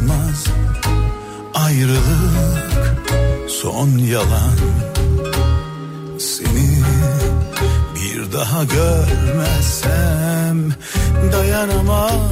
yazmaz Ayrılık. Son yalan Seni bir daha görmezsem Dayanamam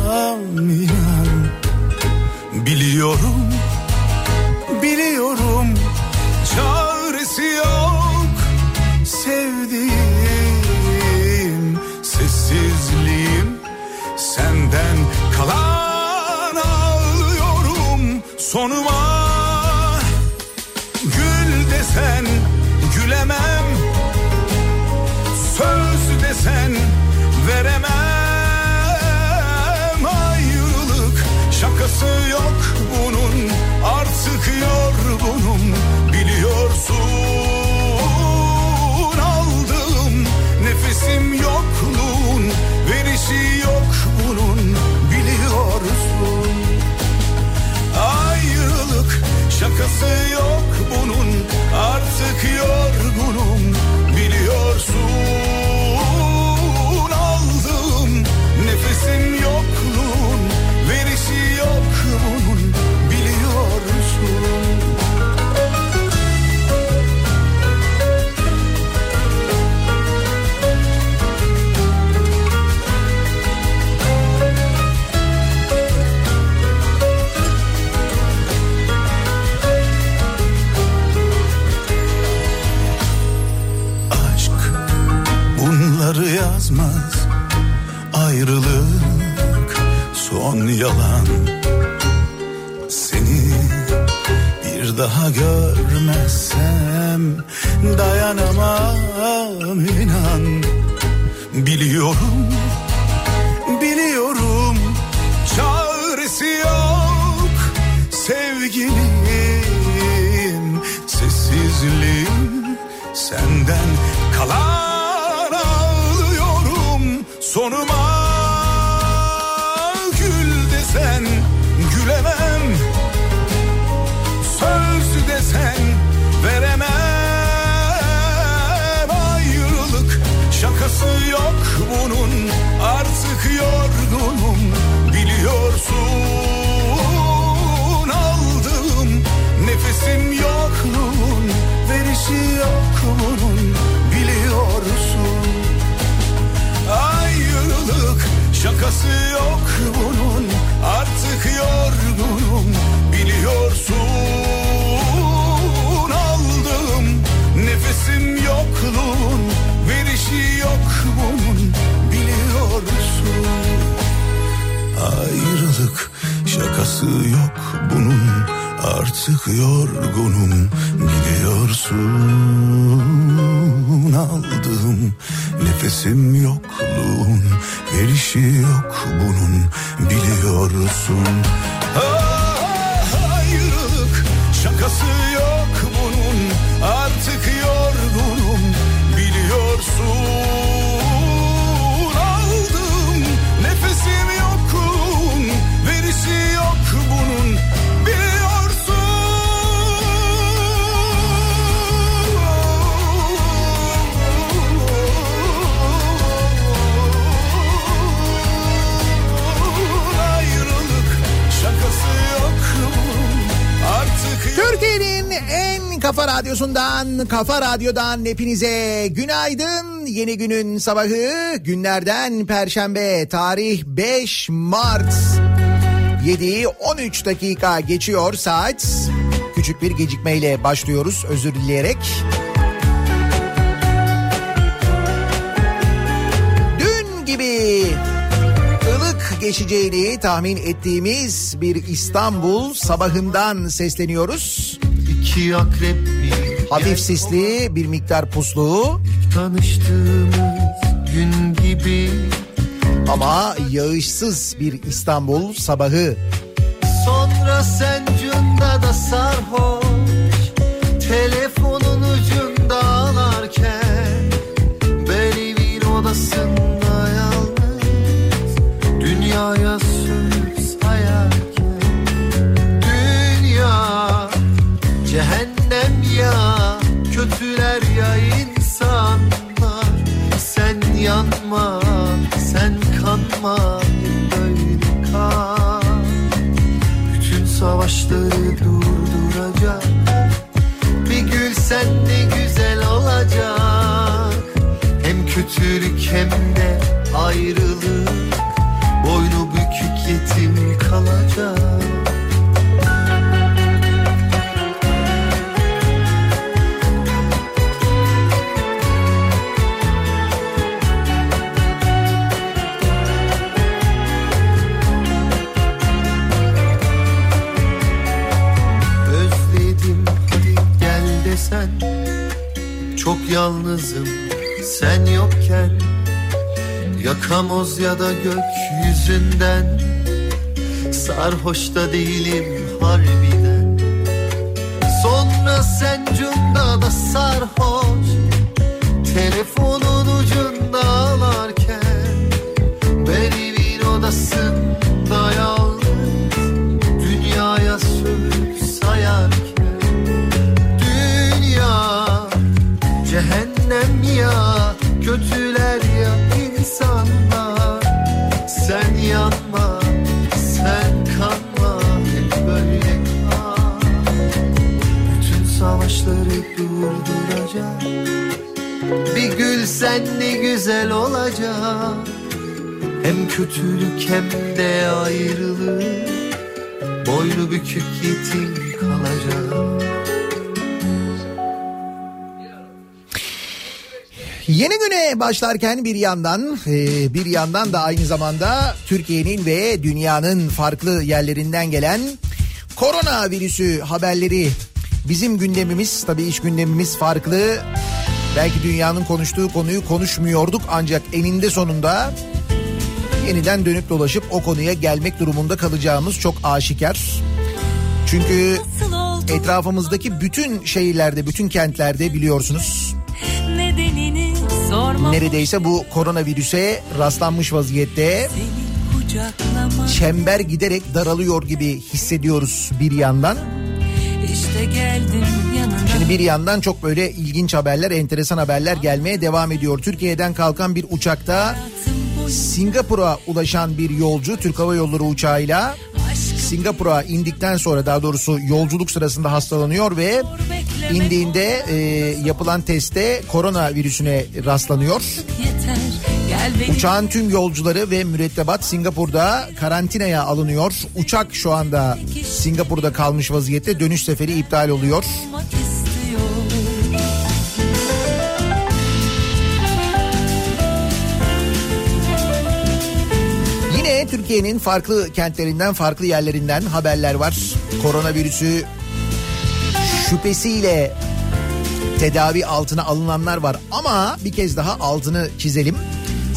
senden kalan ağlıyorum. Sonuma gül desen gülemem. Söz desen veremem. Ayrılık şakası yok bunun. Artık yorgunum. Biliyorsun Aldığım nefesim yokluğun Verişi yok bunun biliyorsun. Ayrılık şakası yok bunun Artık yorgunum biliyorsun. Aldığım nefesim yokluğun Verişi yok bunun biliyorsun. Ayrılık şakası yok bunun Artık yorgunum biliyorsun. Aldığım nefesim yokluğun Verişi yok bunun biliyorsun. Ah, Ayrılık şakası kafa radyosundan, kafa radyodan hepinize günaydın. Yeni günün sabahı günlerden perşembe tarih 5 Mart. 7'yi 13 dakika geçiyor saat. Küçük bir gecikmeyle başlıyoruz özür dileyerek. Dün gibi ılık geçeceğini tahmin ettiğimiz bir İstanbul sabahından sesleniyoruz. İki akrep bir Hafif sisli bir miktar puslu tanıştığımız gün gibi ama yağışsız bir İstanbul sabahı. Sonra sen cunda da sarhoş Telefonun başlarken bir yandan e, bir yandan da aynı zamanda Türkiye'nin ve dünyanın farklı yerlerinden gelen koronavirüsü haberleri bizim gündemimiz tabii iş gündemimiz farklı. Belki dünyanın konuştuğu konuyu konuşmuyorduk ancak eninde sonunda yeniden dönüp dolaşıp o konuya gelmek durumunda kalacağımız çok aşikar. Çünkü etrafımızdaki bütün şehirlerde, bütün kentlerde biliyorsunuz neredeyse bu koronavirüse rastlanmış vaziyette çember giderek daralıyor gibi hissediyoruz bir yandan. İşte geldim yanına Şimdi bir yandan çok böyle ilginç haberler, enteresan haberler gelmeye devam ediyor. Türkiye'den kalkan bir uçakta Singapur'a ulaşan bir yolcu Türk Hava Yolları uçağıyla Singapur'a indikten sonra daha doğrusu yolculuk sırasında hastalanıyor ve indiğinde e, yapılan testte koronavirüsüne rastlanıyor. yeter gel beni Uçağın tüm yolcuları ve mürettebat Singapur'da karantinaya alınıyor. Uçak şu anda Singapur'da kalmış vaziyette dönüş seferi iptal oluyor. Türkiye'nin farklı kentlerinden farklı yerlerinden haberler var. Koronavirüsü şüphesiyle tedavi altına alınanlar var ama bir kez daha altını çizelim.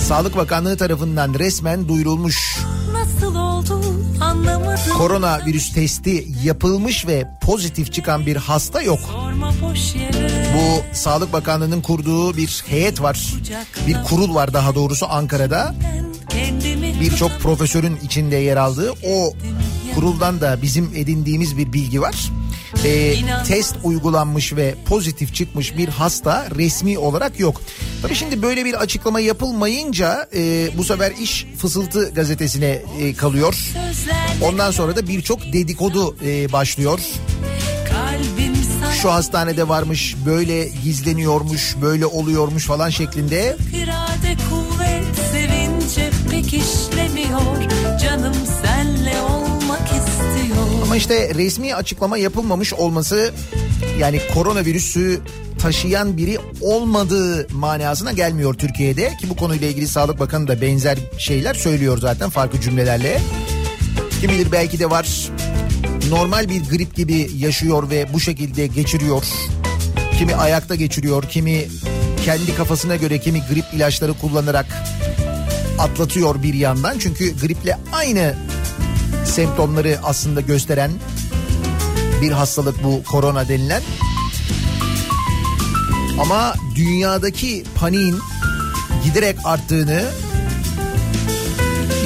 Sağlık Bakanlığı tarafından resmen duyurulmuş nasıl oldu anlamadım koronavirüs testi yapılmış ve pozitif çıkan bir hasta yok. Bu Sağlık Bakanlığı'nın kurduğu bir heyet var. Bir kurul var daha doğrusu Ankara'da. Birçok profesörün içinde yer aldığı o kuruldan da bizim edindiğimiz bir bilgi var. Ee, test uygulanmış ve pozitif çıkmış bir hasta resmi olarak yok. Tabii şimdi böyle bir açıklama yapılmayınca e, bu sefer iş Fısıltı gazetesine e, kalıyor. Ondan sonra da birçok dedikodu e, başlıyor. Şu hastanede varmış, böyle gizleniyormuş, böyle oluyormuş falan şeklinde işlemiyor canım senle olmak istiyor Ama işte resmi açıklama yapılmamış olması yani koronavirüsü taşıyan biri olmadığı manasına gelmiyor Türkiye'de ki bu konuyla ilgili Sağlık Bakanı da benzer şeyler söylüyor zaten farklı cümlelerle. Kim bilir belki de var normal bir grip gibi yaşıyor ve bu şekilde geçiriyor. Kimi ayakta geçiriyor, kimi kendi kafasına göre kimi grip ilaçları kullanarak atlatıyor bir yandan. Çünkü griple aynı semptomları aslında gösteren bir hastalık bu korona denilen. Ama dünyadaki paniğin giderek arttığını,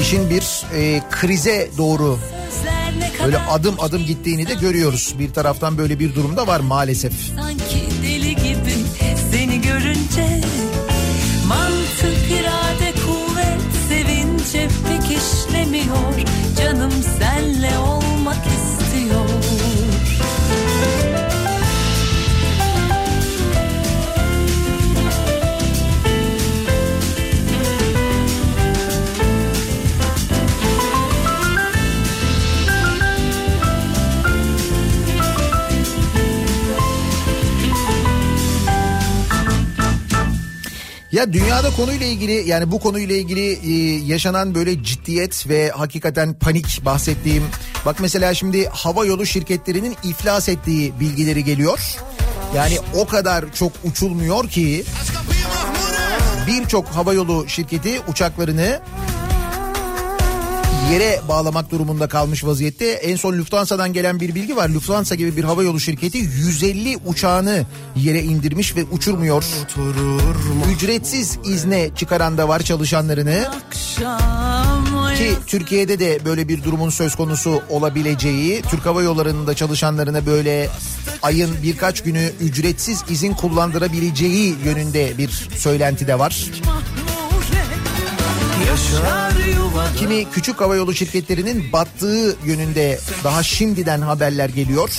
işin bir e, krize doğru böyle adım adım gittiğini de görüyoruz. Bir taraftan böyle bir durumda var maalesef. sanki Ya dünyada konuyla ilgili yani bu konuyla ilgili e, yaşanan böyle ciddiyet ve hakikaten panik bahsettiğim. Bak mesela şimdi hava yolu şirketlerinin iflas ettiği bilgileri geliyor. Yani o kadar çok uçulmuyor ki birçok hava yolu şirketi uçaklarını yere bağlamak durumunda kalmış vaziyette. En son Lufthansa'dan gelen bir bilgi var. Lufthansa gibi bir hava yolu şirketi 150 uçağını yere indirmiş ve uçurmuyor. Ücretsiz izne çıkaran da var çalışanlarını. Ki Türkiye'de de böyle bir durumun söz konusu olabileceği, Türk Hava Yolları'nın da çalışanlarına böyle ayın birkaç günü ücretsiz izin kullandırabileceği yönünde bir söylenti de var. Yuvada Kimi küçük havayolu şirketlerinin battığı yönünde daha şimdiden haberler geliyor.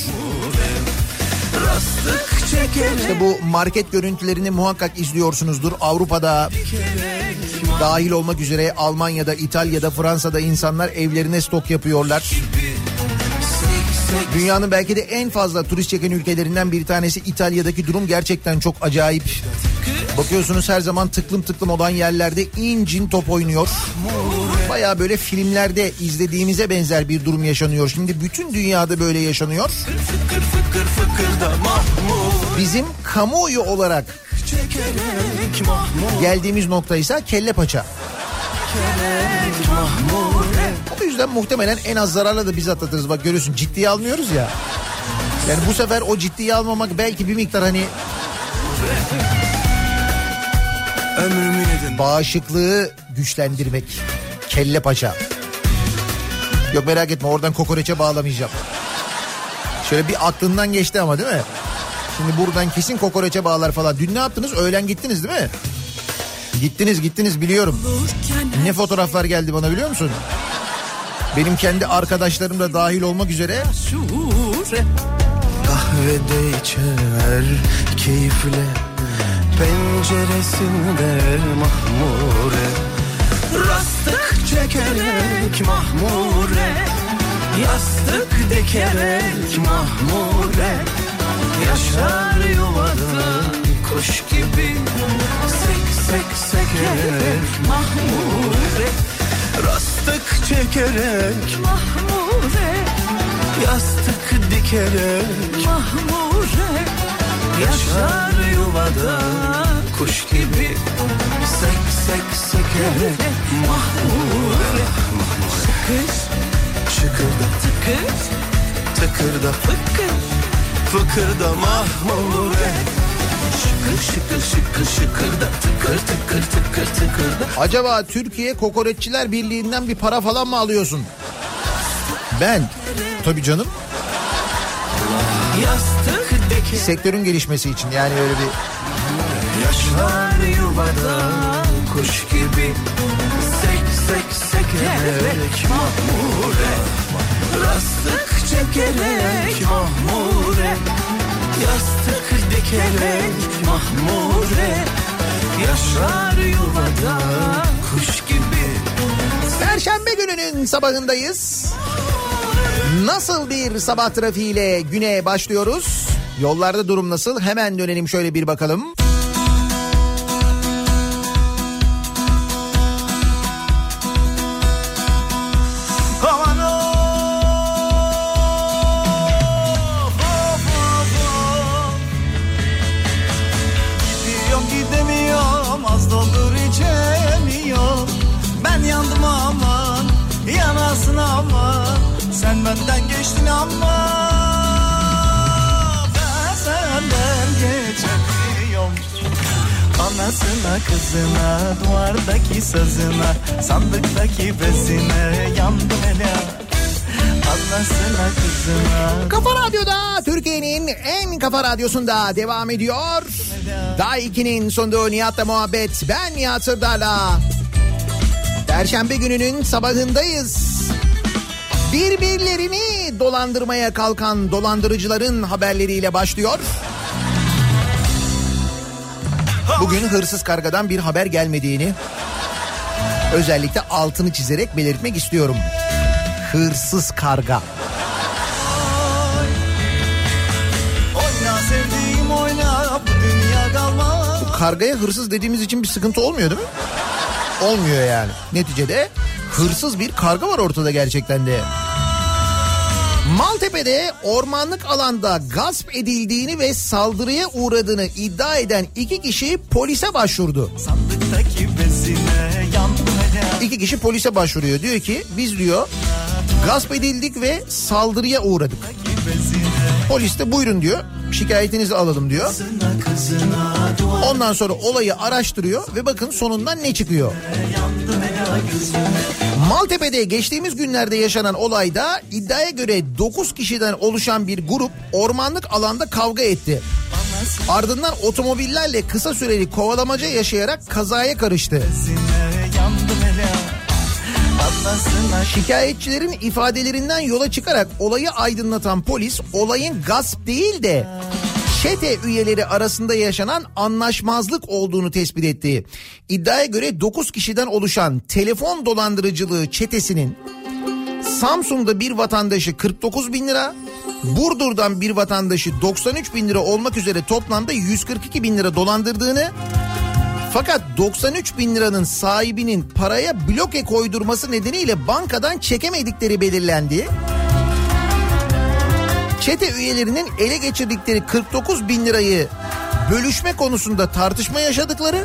İşte bu market görüntülerini muhakkak izliyorsunuzdur. Avrupa'da dahil olmak üzere Almanya'da, İtalya'da, Fransa'da insanlar evlerine stok yapıyorlar. Dünyanın belki de en fazla turist çeken ülkelerinden bir tanesi İtalya'daki durum gerçekten çok acayip. Bakıyorsunuz her zaman tıklım tıklım olan yerlerde incin top oynuyor. Baya böyle filmlerde izlediğimize benzer bir durum yaşanıyor. Şimdi bütün dünyada böyle yaşanıyor. Bizim kamuoyu olarak geldiğimiz nokta ise kelle paça. O yüzden muhtemelen en az zararla da biz atlatırız. Bak görüyorsun ciddiye almıyoruz ya. Yani bu sefer o ciddiye almamak belki bir miktar hani Ömrümü yedin bağışıklığı güçlendirmek. Kelle paça. Yok merak etme oradan kokoreçe bağlamayacağım. Şöyle bir aklından geçti ama değil mi? Şimdi buradan kesin kokoreçe bağlar falan. Dün ne yaptınız? Öğlen gittiniz değil mi? Gittiniz gittiniz biliyorum. Ne fotoğraflar geldi bana biliyor musun? Benim kendi arkadaşlarım da dahil olmak üzere Kahvede içer keyifle Penceresinde mahmure. Rastık çekerek mahmure. Yastık dikerek mahmure. Yaşar yuvada kuş gibi Sek sek sekerek mahmure. Rastık çekerek mahmure. Yastık dikerek mahmure Yaşar yuvada kuş gibi Sek sek sekerek mahmure. Kış Şıkırda tıkır tıkırda fıkır fıkırda mahmure Şıkır şıkır şıkır şıkırda tıkır tıkır tıkır tıkırda acaba Türkiye Kokoreççiler Birliği'nden bir para falan mı alıyorsun? Ben. Tabii canım. Yastık sektörün gelişmesi için yani öyle bir Yaşar yuvada kuş gibi. Sek sek sekerek mahmure. Rastık çekerek mahmure. Yastık dikerek mahmure. Yaşar yuvada kuş gibi. Perşembe gününün sabahındayız. Nasıl bir sabah trafiğiyle güne başlıyoruz? Yollarda durum nasıl? Hemen dönelim şöyle bir bakalım. Aman aman aman benden geçtin ama Senden geçemiyorum Anasına kızına duvardaki sazına sandıktaki bezine yandım hele Kafa Radyo'da Türkiye'nin en kafa radyosunda devam ediyor. Daha 2'nin sonunda Nihat'la muhabbet. Ben Nihat Sırdar'la. Perşembe gününün sabahındayız. Birbirlerini dolandırmaya kalkan dolandırıcıların haberleriyle başlıyor. Bugün hırsız kargadan bir haber gelmediğini özellikle altını çizerek belirtmek istiyorum. Hırsız karga. Bu kargaya hırsız dediğimiz için bir sıkıntı olmuyor değil mi? Olmuyor yani. Neticede hırsız bir karga var ortada gerçekten de. Maltepe'de ormanlık alanda gasp edildiğini ve saldırıya uğradığını iddia eden iki kişi polise başvurdu. İki kişi polise başvuruyor. Diyor ki biz diyor gasp edildik ve saldırıya uğradık. Polis de buyurun diyor şikayetinizi alalım diyor. Ondan sonra olayı araştırıyor ve bakın sonundan ne çıkıyor. Maltepe'de geçtiğimiz günlerde yaşanan olayda iddiaya göre 9 kişiden oluşan bir grup ormanlık alanda kavga etti. Ardından otomobillerle kısa süreli kovalamaca yaşayarak kazaya karıştı. Şikayetçilerin ifadelerinden yola çıkarak olayı aydınlatan polis olayın gasp değil de çete üyeleri arasında yaşanan anlaşmazlık olduğunu tespit etti. İddiaya göre 9 kişiden oluşan telefon dolandırıcılığı çetesinin Samsun'da bir vatandaşı 49 bin lira, Burdur'dan bir vatandaşı 93 bin lira olmak üzere toplamda 142 bin lira dolandırdığını fakat 93 bin liranın sahibinin paraya bloke koydurması nedeniyle bankadan çekemedikleri belirlendi. Çete üyelerinin ele geçirdikleri 49 bin lirayı bölüşme konusunda tartışma yaşadıkları,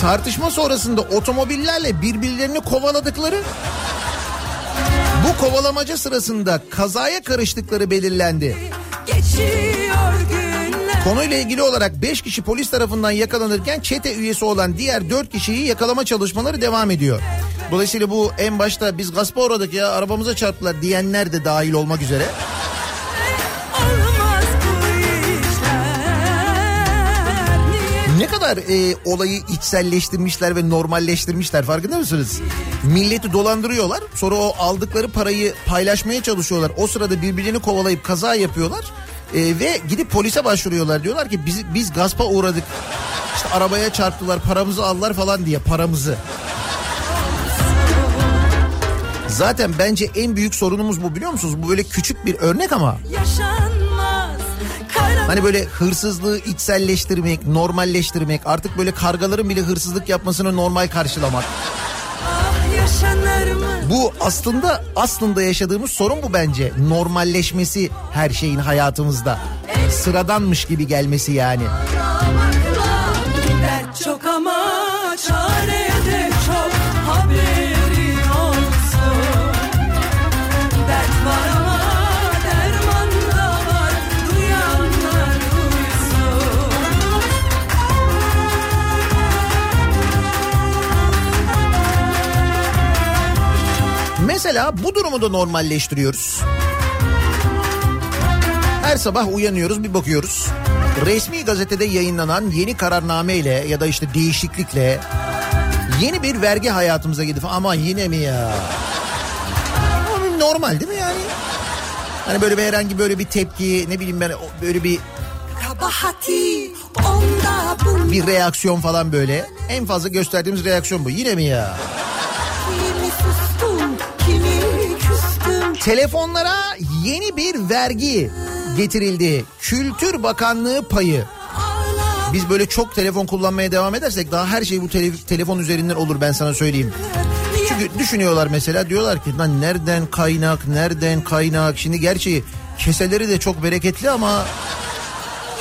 tartışma sonrasında otomobillerle birbirlerini kovaladıkları, bu kovalamaca sırasında kazaya karıştıkları belirlendi. Geçiyor günler Konuyla ilgili olarak 5 kişi polis tarafından yakalanırken çete üyesi olan diğer 4 kişiyi yakalama çalışmaları devam ediyor. Dolayısıyla bu en başta biz gaspa uğradık ya arabamıza çarptılar diyenler de dahil olmak üzere. Ne kadar e, olayı içselleştirmişler ve normalleştirmişler farkında mısınız? Milleti dolandırıyorlar sonra o aldıkları parayı paylaşmaya çalışıyorlar. O sırada birbirlerini kovalayıp kaza yapıyorlar. E, ve gidip polise başvuruyorlar diyorlar ki biz, biz gaspa uğradık. İşte arabaya çarptılar paramızı aldılar falan diye paramızı. Zaten bence en büyük sorunumuz bu biliyor musunuz? Bu böyle küçük bir örnek ama yaşanmaz Hani böyle hırsızlığı içselleştirmek, normalleştirmek, artık böyle kargaların bile hırsızlık yapmasını normal karşılamak. Bu aslında aslında yaşadığımız sorun bu bence. Normalleşmesi her şeyin hayatımızda. Sıradanmış gibi gelmesi yani. Mesela bu durumu da normalleştiriyoruz. Her sabah uyanıyoruz bir bakıyoruz. Resmi gazetede yayınlanan yeni kararname ile ya da işte değişiklikle yeni bir vergi hayatımıza girdi. falan. Ama yine mi ya? Normal değil mi yani? Hani böyle bir herhangi böyle bir tepki ne bileyim ben böyle bir Kabahati onda bu bir reaksiyon falan böyle. En fazla gösterdiğimiz reaksiyon bu. Yine mi ya? Telefonlara yeni bir vergi getirildi. Kültür Bakanlığı payı. Biz böyle çok telefon kullanmaya devam edersek daha her şey bu tele- telefon üzerinden olur ben sana söyleyeyim. Çünkü düşünüyorlar mesela diyorlar ki lan nereden kaynak nereden kaynak şimdi gerçi keseleri de çok bereketli ama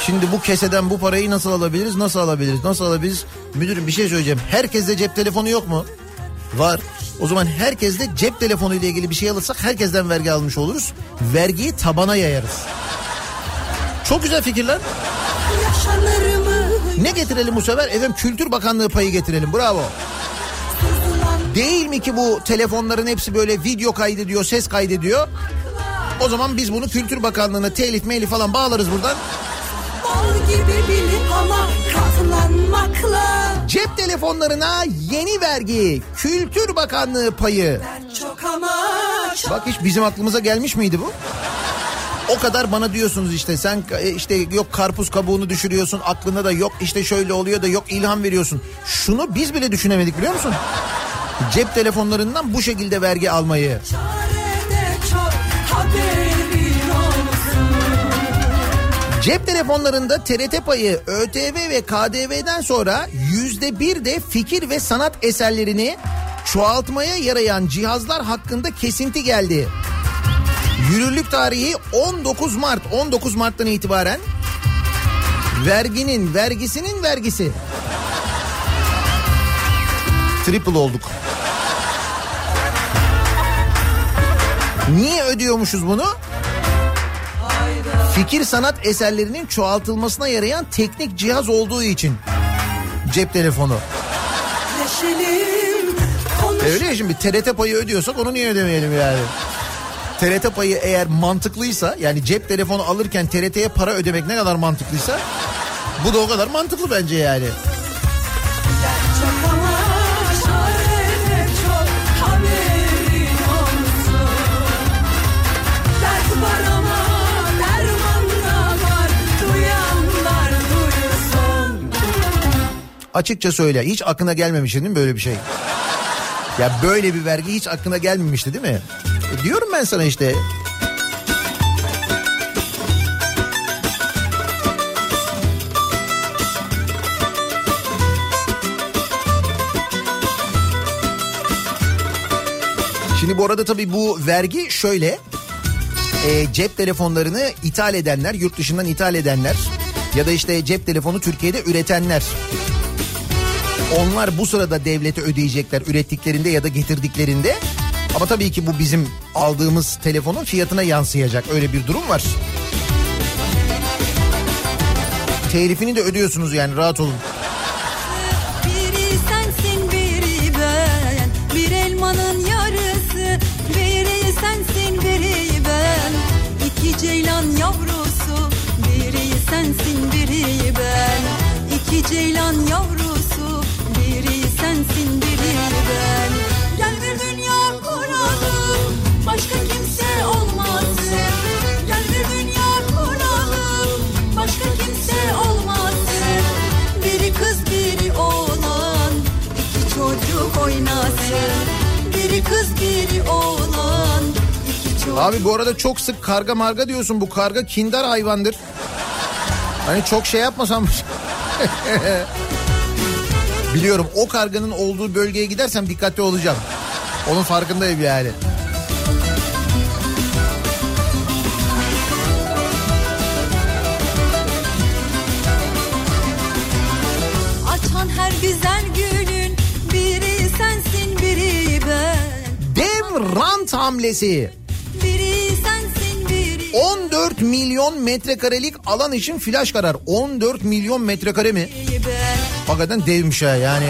şimdi bu keseden bu parayı nasıl alabiliriz nasıl alabiliriz nasıl alabiliriz müdürüm bir şey söyleyeceğim herkeste cep telefonu yok mu? Var. O zaman herkeste cep telefonu ile ilgili bir şey alırsak herkesten vergi almış oluruz. Vergiyi tabana yayarız. Çok güzel fikirler. Ne getirelim bu sefer? Efendim Kültür Bakanlığı payı getirelim. Bravo. Değil mi ki bu telefonların hepsi böyle video kaydediyor, ses kaydediyor? O zaman biz bunu Kültür Bakanlığı'na telif melif falan bağlarız buradan. bal gibi bilip ama katlanmakla Cep telefonlarına yeni vergi, Kültür Bakanlığı payı. Çok ama çok Bak hiç bizim aklımıza gelmiş miydi bu? O kadar bana diyorsunuz işte sen e, işte yok karpuz kabuğunu düşürüyorsun aklına da yok işte şöyle oluyor da yok ilham veriyorsun. Şunu biz bile düşünemedik biliyor musun? Cep telefonlarından bu şekilde vergi almayı. çok haberin olsun Cep telefonlarında TRT payı, ÖTV ve KDV'den sonra yüzde bir de fikir ve sanat eserlerini çoğaltmaya yarayan cihazlar hakkında kesinti geldi. Yürürlük tarihi 19 Mart. 19 Mart'tan itibaren verginin vergisinin vergisi. Triple olduk. Niye ödüyormuşuz bunu? Fikir sanat eserlerinin çoğaltılmasına yarayan teknik cihaz olduğu için. Cep telefonu. Neşelim konuş Öyle ya şimdi TRT payı ödüyorsak onu niye ödemeyelim yani? TRT payı eğer mantıklıysa yani cep telefonu alırken TRT'ye para ödemek ne kadar mantıklıysa bu da o kadar mantıklı bence yani. Açıkça söyle hiç aklına gelmemişti değil mi böyle bir şey? Ya böyle bir vergi hiç aklına gelmemişti değil mi? E diyorum ben sana işte. Şimdi bu arada tabii bu vergi şöyle. E, cep telefonlarını ithal edenler, yurt dışından ithal edenler ya da işte cep telefonu Türkiye'de üretenler onlar bu sırada devlete ödeyecekler ürettiklerinde ya da getirdiklerinde. Ama tabii ki bu bizim aldığımız telefonun fiyatına yansıyacak. Öyle bir durum var. Telifini de ödüyorsunuz yani rahat olun. Biri sensin biri ben Bir elmanın yarısı Biri sensin biri ben İki ceylan yavrusu Biri sensin biri ben İki ceylan yavrusu sensin biri ben Gel bir dünya kuralım Başka kimse olmasın Gel bir dünya kuralım Başka kimse olmasın Biri kız biri oğlan iki çocuk oynasın Biri kız biri oğlan iki Abi bu arada çok sık karga marga diyorsun. Bu karga kindar hayvandır. Hani çok şey yapmasam. Biliyorum o karganın olduğu bölgeye gidersem dikkatli olacağım. Onun farkındayım yani. Açan her güzel Biri sensin biri ben hamlesi. Biri sensin biri 14 milyon metrekarelik alan için flash karar. 14 milyon metrekare mi? Hakikaten devmiş ha yani.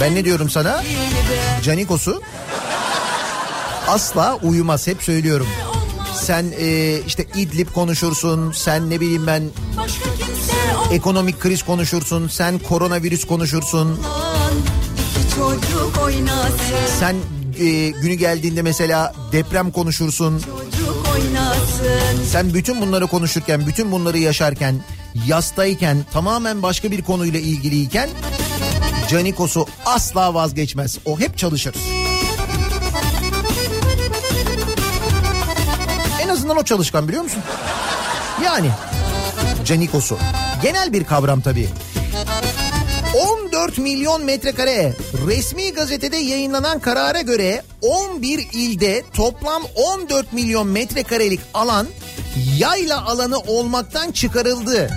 Ben ne diyorum sana? Canikos'u asla uyumaz hep söylüyorum. Sen e, işte İdlib konuşursun, sen ne bileyim ben ekonomik kriz konuşursun, sen koronavirüs konuşursun. Sen e, günü geldiğinde mesela deprem konuşursun. Sen bütün bunları konuşurken, bütün bunları yaşarken, yastayken, tamamen başka bir konuyla ilgiliyken Canikos'u asla vazgeçmez. O hep çalışır. En azından o çalışkan biliyor musun? Yani Canikos'u. Genel bir kavram tabii. 14 milyon metrekare resmi gazetede yayınlanan karara göre 11 ilde toplam 14 milyon metrekarelik alan yayla alanı olmaktan çıkarıldı.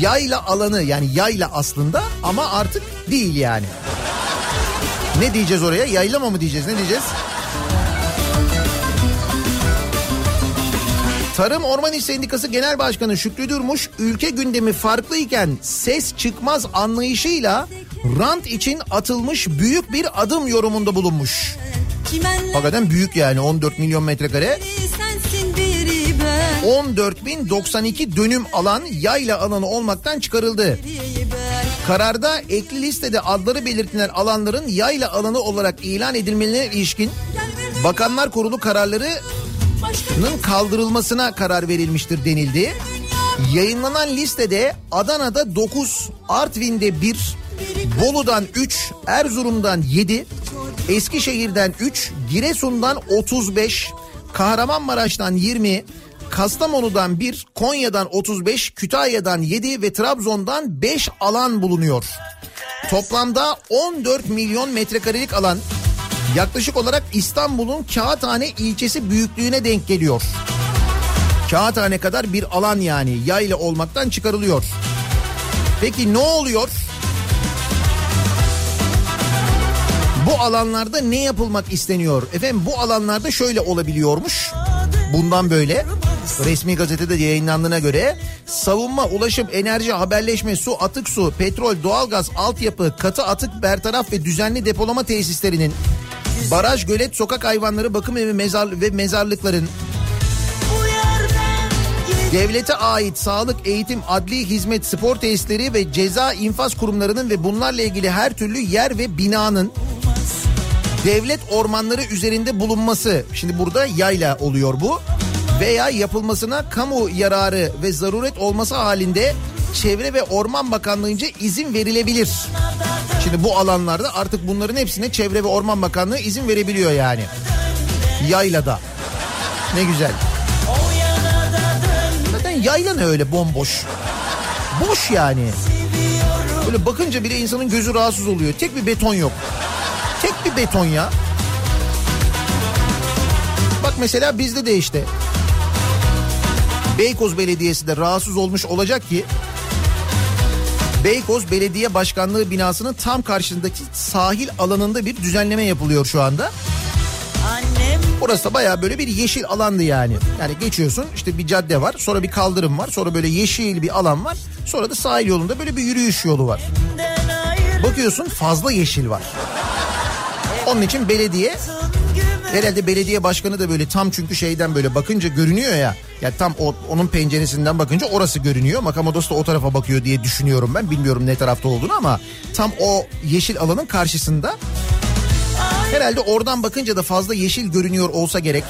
Yayla alanı yani yayla aslında ama artık değil yani. Ne diyeceğiz oraya? Yaylama mı diyeceğiz? Ne diyeceğiz? Tarım Orman İş Sendikası Genel Başkanı Şükrü Durmuş ülke gündemi farklıyken ses çıkmaz anlayışıyla rant için atılmış büyük bir adım yorumunda bulunmuş. Hakikaten büyük yani 14 milyon metrekare. 14.092 dönüm alan yayla alanı olmaktan çıkarıldı. Kararda ekli listede adları belirtilen alanların yayla alanı olarak ilan edilmelerine ilişkin Bakanlar Kurulu kararlarının kaldırılmasına karar verilmiştir denildi. Yayınlanan listede Adana'da 9, Artvin'de 1, Bolu'dan 3, Erzurum'dan 7, Eskişehir'den 3, Giresun'dan 35, Kahramanmaraş'tan 20, Kastamonu'dan 1, Konya'dan 35, Kütahya'dan 7 ve Trabzon'dan 5 alan bulunuyor. Toplamda 14 milyon metrekarelik alan yaklaşık olarak İstanbul'un Kağıthane ilçesi büyüklüğüne denk geliyor. Kağıthane kadar bir alan yani yayla olmaktan çıkarılıyor. Peki ne oluyor? Bu alanlarda ne yapılmak isteniyor? Efendim bu alanlarda şöyle olabiliyormuş. Bundan böyle. Resmi gazetede yayınlandığına göre savunma, ulaşım, enerji, haberleşme, su, atık su, petrol, doğalgaz, altyapı, katı atık bertaraf ve düzenli depolama tesislerinin baraj, gölet, sokak hayvanları, bakım evi mezar ve mezarlıkların Devlete ait sağlık, eğitim, adli hizmet, spor tesisleri ve ceza infaz kurumlarının ve bunlarla ilgili her türlü yer ve binanın devlet ormanları üzerinde bulunması. Şimdi burada yayla oluyor bu. Veya yapılmasına kamu yararı ve zaruret olması halinde Çevre ve Orman Bakanlığı'nca izin verilebilir. Şimdi bu alanlarda artık bunların hepsine Çevre ve Orman Bakanlığı izin verebiliyor yani. Yaylada. Ne güzel. Zaten yayla ne öyle bomboş. Boş yani. Böyle bakınca bile insanın gözü rahatsız oluyor. Tek bir beton yok. Beton ya. Bak mesela bizde de işte. Beykoz Belediyesi de rahatsız olmuş olacak ki Beykoz Belediye Başkanlığı binasının tam karşısındaki sahil alanında bir düzenleme yapılıyor şu anda. Burası da baya böyle bir yeşil alandı yani. Yani geçiyorsun işte bir cadde var sonra bir kaldırım var sonra böyle yeşil bir alan var. Sonra da sahil yolunda böyle bir yürüyüş yolu var. Bakıyorsun fazla yeşil var. Onun için belediye herhalde belediye başkanı da böyle tam çünkü şeyden böyle bakınca görünüyor ya. Ya tam o, onun penceresinden bakınca orası görünüyor. Makam odası da o tarafa bakıyor diye düşünüyorum ben. Bilmiyorum ne tarafta olduğunu ama tam o yeşil alanın karşısında Herhalde oradan bakınca da fazla yeşil görünüyor olsa gerek.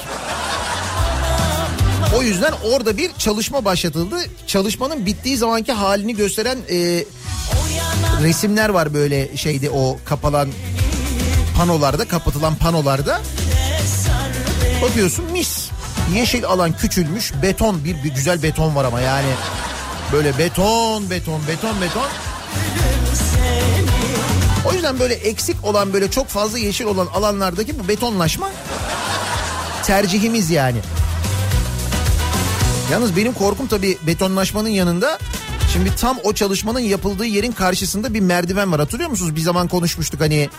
O yüzden orada bir çalışma başlatıldı. Çalışmanın bittiği zamanki halini gösteren e, resimler var böyle şeyde o kapalan panolarda, kapatılan panolarda. Bakıyorsun mis. Yeşil alan küçülmüş, beton bir, bir güzel beton var ama yani böyle beton, beton, beton, beton. O yüzden böyle eksik olan böyle çok fazla yeşil olan alanlardaki bu betonlaşma tercihimiz yani. Yalnız benim korkum tabii betonlaşmanın yanında şimdi tam o çalışmanın yapıldığı yerin karşısında bir merdiven var. Hatırlıyor musunuz? Bir zaman konuşmuştuk hani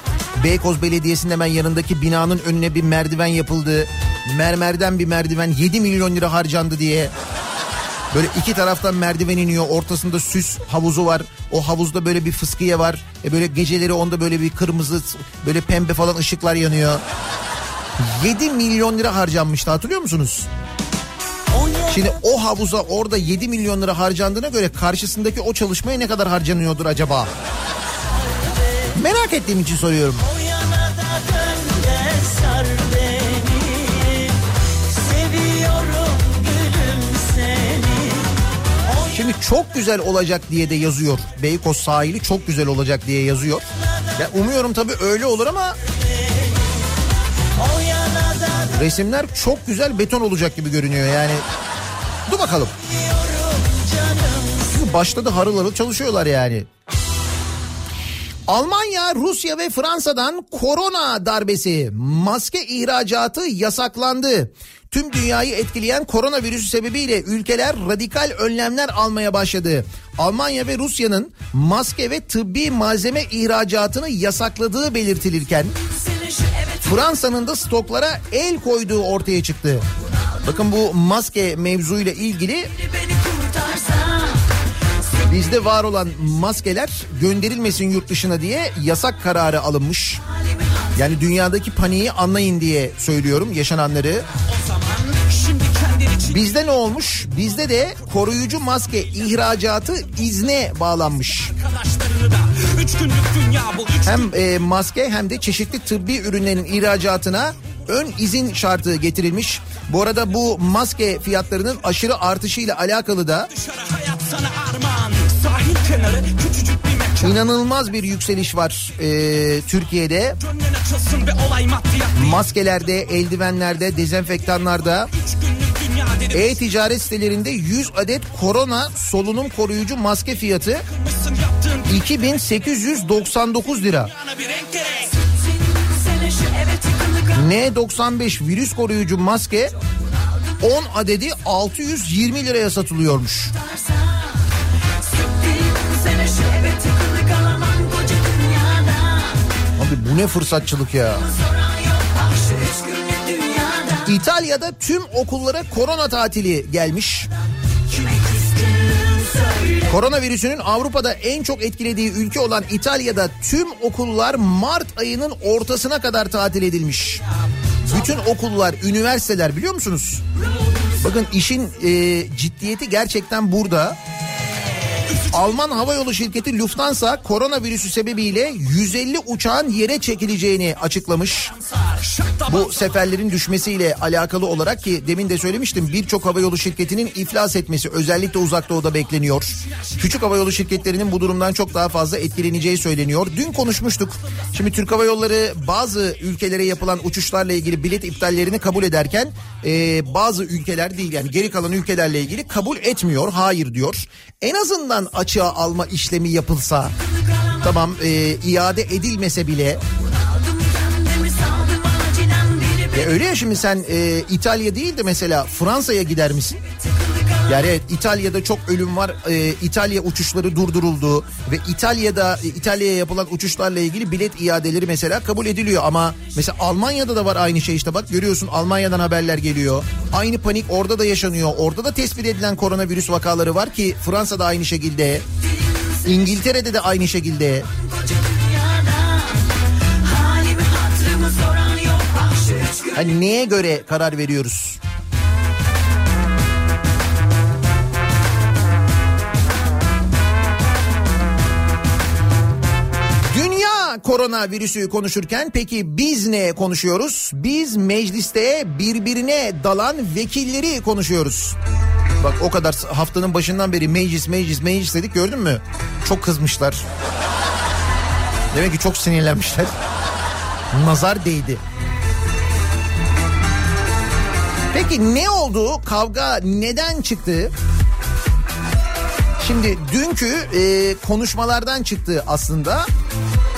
Beykoz Belediyesi'nin hemen yanındaki binanın önüne bir merdiven yapıldı. Mermerden bir merdiven 7 milyon lira harcandı diye. Böyle iki taraftan merdiven iniyor ortasında süs havuzu var. O havuzda böyle bir fıskiye var. E böyle geceleri onda böyle bir kırmızı böyle pembe falan ışıklar yanıyor. 7 milyon lira harcanmıştı hatırlıyor musunuz? Şimdi o havuza orada 7 milyon lira harcandığına göre karşısındaki o çalışmaya ne kadar harcanıyordur acaba? Merak ettiğim için soruyorum. Şimdi çok güzel olacak diye de yazıyor. Beykoz sahili çok güzel olacak diye yazıyor. Ya umuyorum tabii öyle olur ama resimler çok güzel beton olacak gibi görünüyor yani. Dur bakalım. Çünkü başladı harıl harıl çalışıyorlar yani. Almanya, Rusya ve Fransa'dan korona darbesi maske ihracatı yasaklandı. Tüm dünyayı etkileyen koronavirüsü sebebiyle ülkeler radikal önlemler almaya başladı. Almanya ve Rusya'nın maske ve tıbbi malzeme ihracatını yasakladığı belirtilirken Fransa'nın da stoklara el koyduğu ortaya çıktı. Bakın bu maske mevzuyla ilgili bizde var olan maskeler gönderilmesin yurt dışına diye yasak kararı alınmış. Yani dünyadaki paniği anlayın diye söylüyorum yaşananları. Bizde ne olmuş? Bizde de koruyucu maske ihracatı izne bağlanmış. Hem e, maske hem de çeşitli tıbbi ürünlerin ihracatına ön izin şartı getirilmiş. Bu arada bu maske fiyatlarının aşırı artışıyla alakalı da İnanılmaz bir yükseliş var e, Türkiye'de. Maskelerde, eldivenlerde, dezenfektanlarda E-ticaret sitelerinde 100 adet korona solunum koruyucu maske fiyatı 2899 lira. N95 virüs koruyucu maske 10 adedi 620 liraya satılıyormuş. Abi bu ne fırsatçılık ya. İtalya'da tüm okullara korona tatili gelmiş. Koronavirüsünün Avrupa'da en çok etkilediği ülke olan İtalya'da tüm okullar Mart ayının ortasına kadar tatil edilmiş. Bütün okullar, üniversiteler biliyor musunuz? Bakın işin e, ciddiyeti gerçekten burada. Alman havayolu şirketi Lufthansa koronavirüsü sebebiyle 150 uçağın yere çekileceğini açıklamış. Bu seferlerin düşmesiyle alakalı olarak ki demin de söylemiştim birçok havayolu şirketinin iflas etmesi özellikle uzak doğuda bekleniyor. Küçük havayolu şirketlerinin bu durumdan çok daha fazla etkileneceği söyleniyor. Dün konuşmuştuk. Şimdi Türk Hava Yolları bazı ülkelere yapılan uçuşlarla ilgili bilet iptallerini kabul ederken e, bazı ülkeler değil yani geri kalan ülkelerle ilgili kabul etmiyor. Hayır diyor. En azından açığa alma işlemi yapılsa tamam e, iade edilmese bile ya öyle ya şimdi sen e, İtalya değil de mesela Fransa'ya gider misin? Yani evet İtalya'da çok ölüm var. E, İtalya uçuşları durduruldu ve İtalya'da e, İtalya'ya yapılan uçuşlarla ilgili bilet iadeleri mesela kabul ediliyor ama mesela Almanya'da da var aynı şey işte bak görüyorsun Almanya'dan haberler geliyor. Aynı panik orada da yaşanıyor. Orada da tespit edilen koronavirüs vakaları var ki Fransa'da aynı şekilde. İngiltere'de de aynı şekilde. Hani neye göre karar veriyoruz? Dünya koronavirüsü konuşurken peki biz ne konuşuyoruz? Biz mecliste birbirine dalan vekilleri konuşuyoruz. Bak o kadar haftanın başından beri meclis meclis meclis dedik gördün mü? Çok kızmışlar. Demek ki çok sinirlenmişler. Nazar değdi. Peki ne oldu? Kavga neden çıktı? Şimdi dünkü e, konuşmalardan çıktı aslında.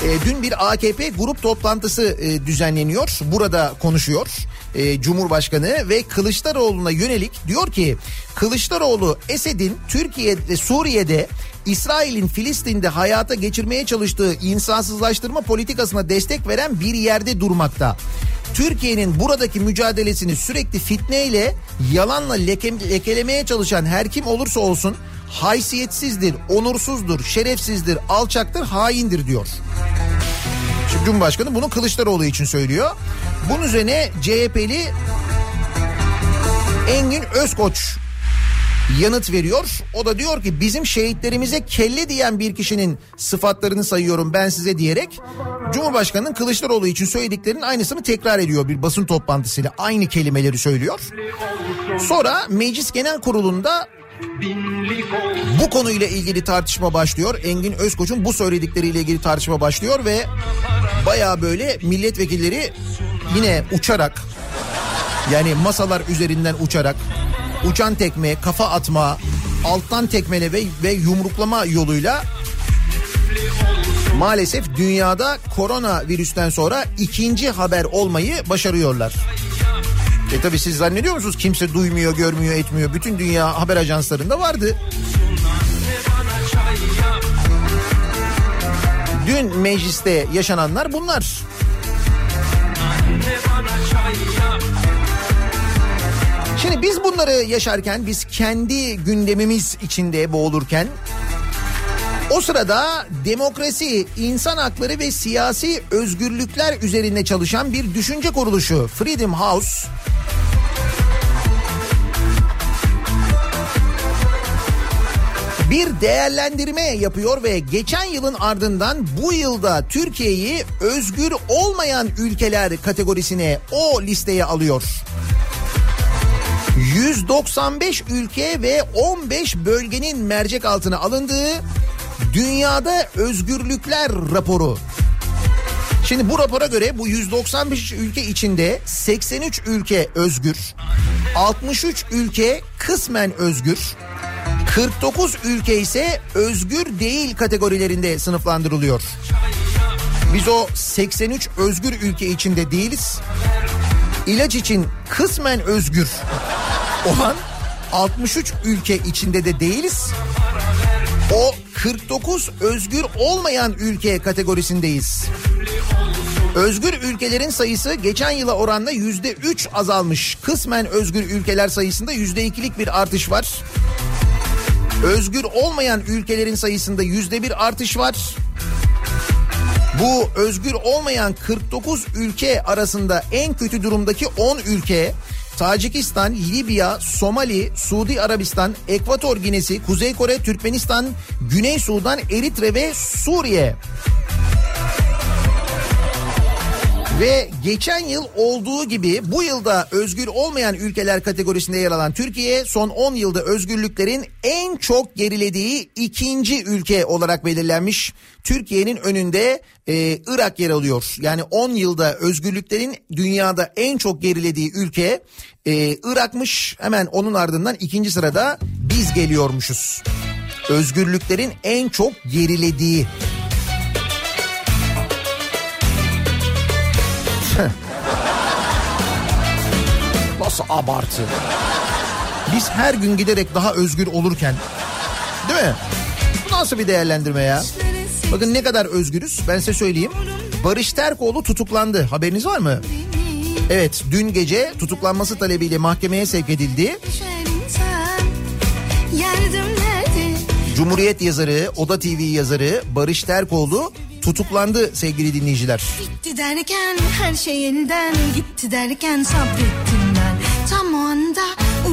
E, dün bir AKP grup toplantısı e, düzenleniyor. Burada konuşuyor e, Cumhurbaşkanı ve Kılıçdaroğlu'na yönelik diyor ki Kılıçdaroğlu Esed'in Türkiye'de Suriye'de İsrail'in Filistin'de hayata geçirmeye çalıştığı insansızlaştırma politikasına destek veren bir yerde durmakta. Türkiye'nin buradaki mücadelesini sürekli fitneyle yalanla leke, lekelemeye çalışan her kim olursa olsun haysiyetsizdir, onursuzdur, şerefsizdir, alçaktır, haindir diyor. Şimdi Cumhurbaşkanı bunu Kılıçdaroğlu için söylüyor. Bunun üzerine CHP'li Engin Özkoç yanıt veriyor. O da diyor ki bizim şehitlerimize kelle diyen bir kişinin sıfatlarını sayıyorum ben size diyerek Cumhurbaşkanı'nın Kılıçdaroğlu için söylediklerinin aynısını tekrar ediyor bir basın toplantısıyla aynı kelimeleri söylüyor. Sonra Meclis Genel Kurulu'nda bu konuyla ilgili tartışma başlıyor. Engin Özkoç'un bu söyledikleriyle ilgili tartışma başlıyor ve baya böyle milletvekilleri yine uçarak yani masalar üzerinden uçarak uçan tekme, kafa atma, alttan tekmele ve, ve yumruklama yoluyla maalesef dünyada korona virüsten sonra ikinci haber olmayı başarıyorlar. E tabi siz zannediyor musunuz kimse duymuyor, görmüyor, etmiyor. Bütün dünya haber ajanslarında vardı. Dün mecliste yaşananlar bunlar. Şimdi biz bunları yaşarken, biz kendi gündemimiz içinde boğulurken o sırada demokrasi, insan hakları ve siyasi özgürlükler üzerine çalışan bir düşünce kuruluşu Freedom House bir değerlendirme yapıyor ve geçen yılın ardından bu yılda Türkiye'yi özgür olmayan ülkeler kategorisine o listeye alıyor. 195 ülke ve 15 bölgenin mercek altına alındığı Dünyada Özgürlükler raporu. Şimdi bu rapora göre bu 195 ülke içinde 83 ülke özgür. 63 ülke kısmen özgür. 49 ülke ise özgür değil kategorilerinde sınıflandırılıyor. Biz o 83 özgür ülke içinde değiliz. İlaç için kısmen özgür olan 63 ülke içinde de değiliz. O 49 özgür olmayan ülke kategorisindeyiz. Özgür ülkelerin sayısı geçen yıla oranla yüzde üç azalmış. Kısmen özgür ülkeler sayısında yüzde ikilik bir artış var. Özgür olmayan ülkelerin sayısında yüzde bir artış var. Bu özgür olmayan 49 ülke arasında en kötü durumdaki 10 ülke Tacikistan, Libya, Somali, Suudi Arabistan, Ekvator Ginesi, Kuzey Kore, Türkmenistan, Güney Sudan, Eritre ve Suriye. Ve geçen yıl olduğu gibi bu yılda özgür olmayan ülkeler kategorisinde yer alan Türkiye son 10 yılda özgürlüklerin en çok gerilediği ikinci ülke olarak belirlenmiş. Türkiye'nin önünde e, Irak yer alıyor. Yani 10 yılda özgürlüklerin dünyada en çok gerilediği ülke e, Irak'mış. Hemen onun ardından ikinci sırada biz geliyormuşuz. Özgürlüklerin en çok gerilediği Nasıl abartı? Biz her gün giderek daha özgür olurken değil mi? Bu nasıl bir değerlendirme ya? Bakın ne kadar özgürüz ben size söyleyeyim. Barış Terkoğlu tutuklandı. Haberiniz var mı? Evet dün gece tutuklanması talebiyle mahkemeye sevk edildi. Cumhuriyet yazarı, Oda TV yazarı Barış Terkoğlu tutuklandı sevgili dinleyiciler. Bitti derken her şey elden gitti derken sabrettim ben tam o anda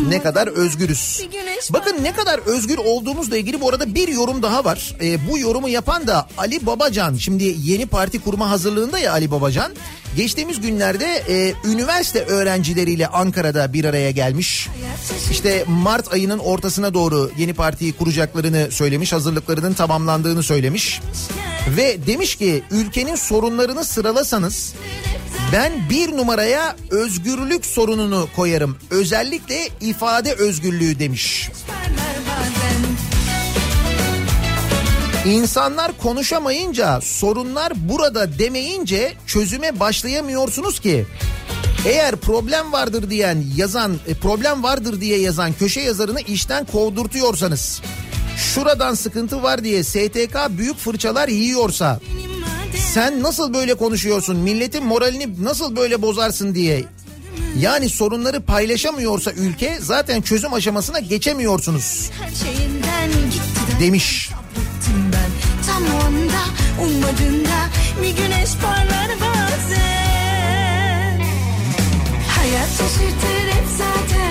Ne kadar özgürüz. Bakın ne kadar özgür olduğumuzla ilgili bu arada bir yorum daha var. Ee, bu yorumu yapan da Ali Babacan. Şimdi yeni parti kurma hazırlığında ya Ali Babacan. Geçtiğimiz günlerde e, üniversite öğrencileriyle Ankara'da bir araya gelmiş. İşte Mart ayının ortasına doğru yeni partiyi kuracaklarını söylemiş, hazırlıklarının tamamlandığını söylemiş. Ve demiş ki ülkenin sorunlarını sıralasanız ben bir numaraya özgürlük sorununu koyarım. Özellikle ifade özgürlüğü demiş. İnsanlar konuşamayınca sorunlar burada demeyince çözüme başlayamıyorsunuz ki. Eğer problem vardır diyen yazan e, problem vardır diye yazan köşe yazarını işten kovdurtuyorsanız şuradan sıkıntı var diye STK büyük fırçalar yiyorsa sen nasıl böyle konuşuyorsun? Milletin moralini nasıl böyle bozarsın diye. Yani sorunları paylaşamıyorsa ülke zaten çözüm aşamasına geçemiyorsunuz. Demiş. tam o anda ummadığında bir güneş parlar bazen. Hayat şaşırtır hep zaten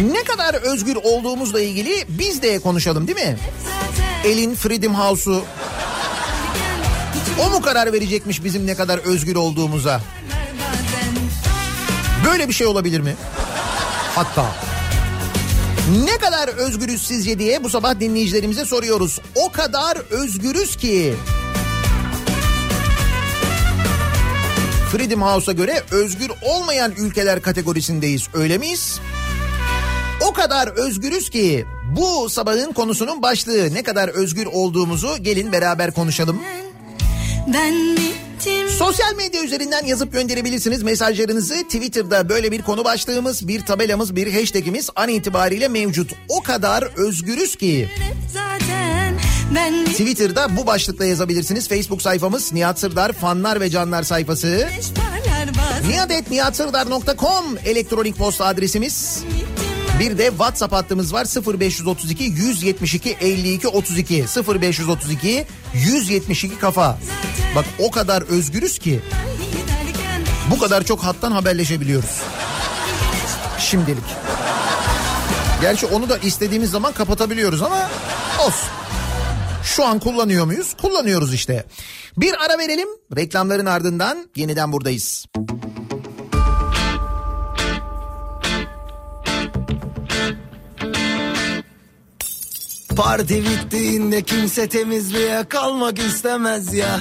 Ne kadar özgür olduğumuzla ilgili biz de konuşalım değil mi? Elin Freedom House'u o mu karar verecekmiş bizim ne kadar özgür olduğumuza? Böyle bir şey olabilir mi? Hatta. Ne kadar özgürüz sizce diye bu sabah dinleyicilerimize soruyoruz. O kadar özgürüz ki. Freedom House'a göre özgür olmayan ülkeler kategorisindeyiz. Öyle miyiz? O kadar özgürüz ki bu sabahın konusunun başlığı ne kadar özgür olduğumuzu gelin beraber konuşalım. ben bittim Sosyal medya üzerinden yazıp gönderebilirsiniz mesajlarınızı. Twitter'da böyle bir konu başlığımız, bir tabelamız, bir hashtagimiz an itibariyle mevcut. O kadar özgürüz ki. zaten ben Twitter'da bu başlıkla yazabilirsiniz. Facebook sayfamız Nihat Sırdar fanlar ve canlar sayfası. nihatetnihatsırdar.com elektronik posta adresimiz. Bir de WhatsApp hattımız var 0532 172 52 32 0532 172 kafa. Bak o kadar özgürüz ki bu kadar çok hattan haberleşebiliyoruz. Şimdilik. Gerçi onu da istediğimiz zaman kapatabiliyoruz ama olsun. Şu an kullanıyor muyuz? Kullanıyoruz işte. Bir ara verelim. Reklamların ardından yeniden buradayız. Parti bittiğinde kimse temizliğe kalmak istemez ya.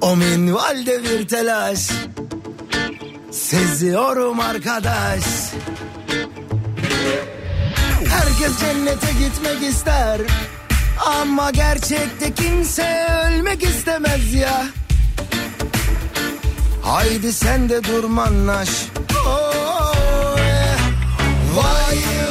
O minvalde bir telaş. Seziyorum arkadaş. Herkes cennete gitmek ister. Ama gerçekte kimse ölmek istemez ya. Haydi sen de durmanlaş. Oh, yeah. Vay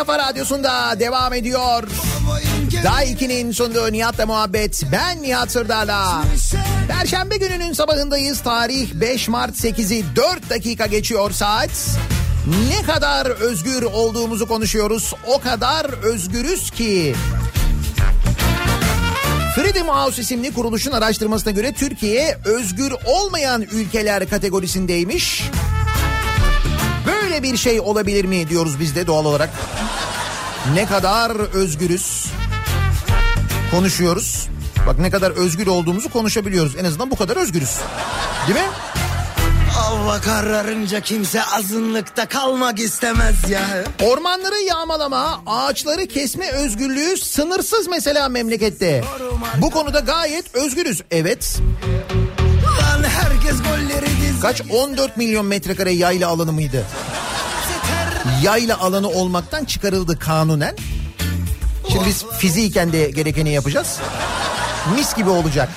kafa radyosunda devam ediyor. Kemiğine Daiki'nin sunduğu Nihat'la muhabbet. Ben Nihat Sırdar'la. Perşembe gününün sabahındayız. Tarih 5 Mart 8'i 4 dakika geçiyor saat. Ne kadar özgür olduğumuzu konuşuyoruz. O kadar özgürüz ki. Freedom House isimli kuruluşun araştırmasına göre Türkiye özgür olmayan ülkeler kategorisindeymiş. Böyle bir şey olabilir mi diyoruz biz de doğal olarak. Ne kadar özgürüz konuşuyoruz. Bak ne kadar özgür olduğumuzu konuşabiliyoruz. En azından bu kadar özgürüz. Değil mi? Hava kararınca kimse azınlıkta kalmak istemez ya. Ormanları yağmalama, ağaçları kesme özgürlüğü sınırsız mesela memlekette. Bu konuda gayet özgürüz. Evet. Lan herkes golleri. Kaç 14 milyon metrekare yayla alanı mıydı? yayla alanı olmaktan çıkarıldı kanunen. Şimdi biz fiziken de gerekeni yapacağız. Mis gibi olacak.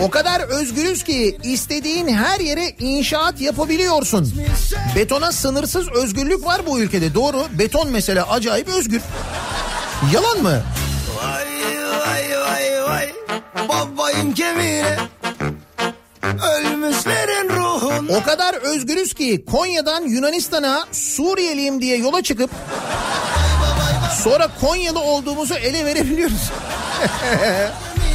O kadar özgürüz ki istediğin her yere inşaat yapabiliyorsun. Betona sınırsız özgürlük var bu ülkede. Doğru. Beton mesela acayip özgür. Yalan mı? Vay vay vay vay. Babayın kemiğine. Ölmüşlerin ruhuna. O kadar özgürüz ki Konya'dan Yunanistan'a Suriyeliyim diye yola çıkıp sonra Konyalı olduğumuzu ele verebiliyoruz.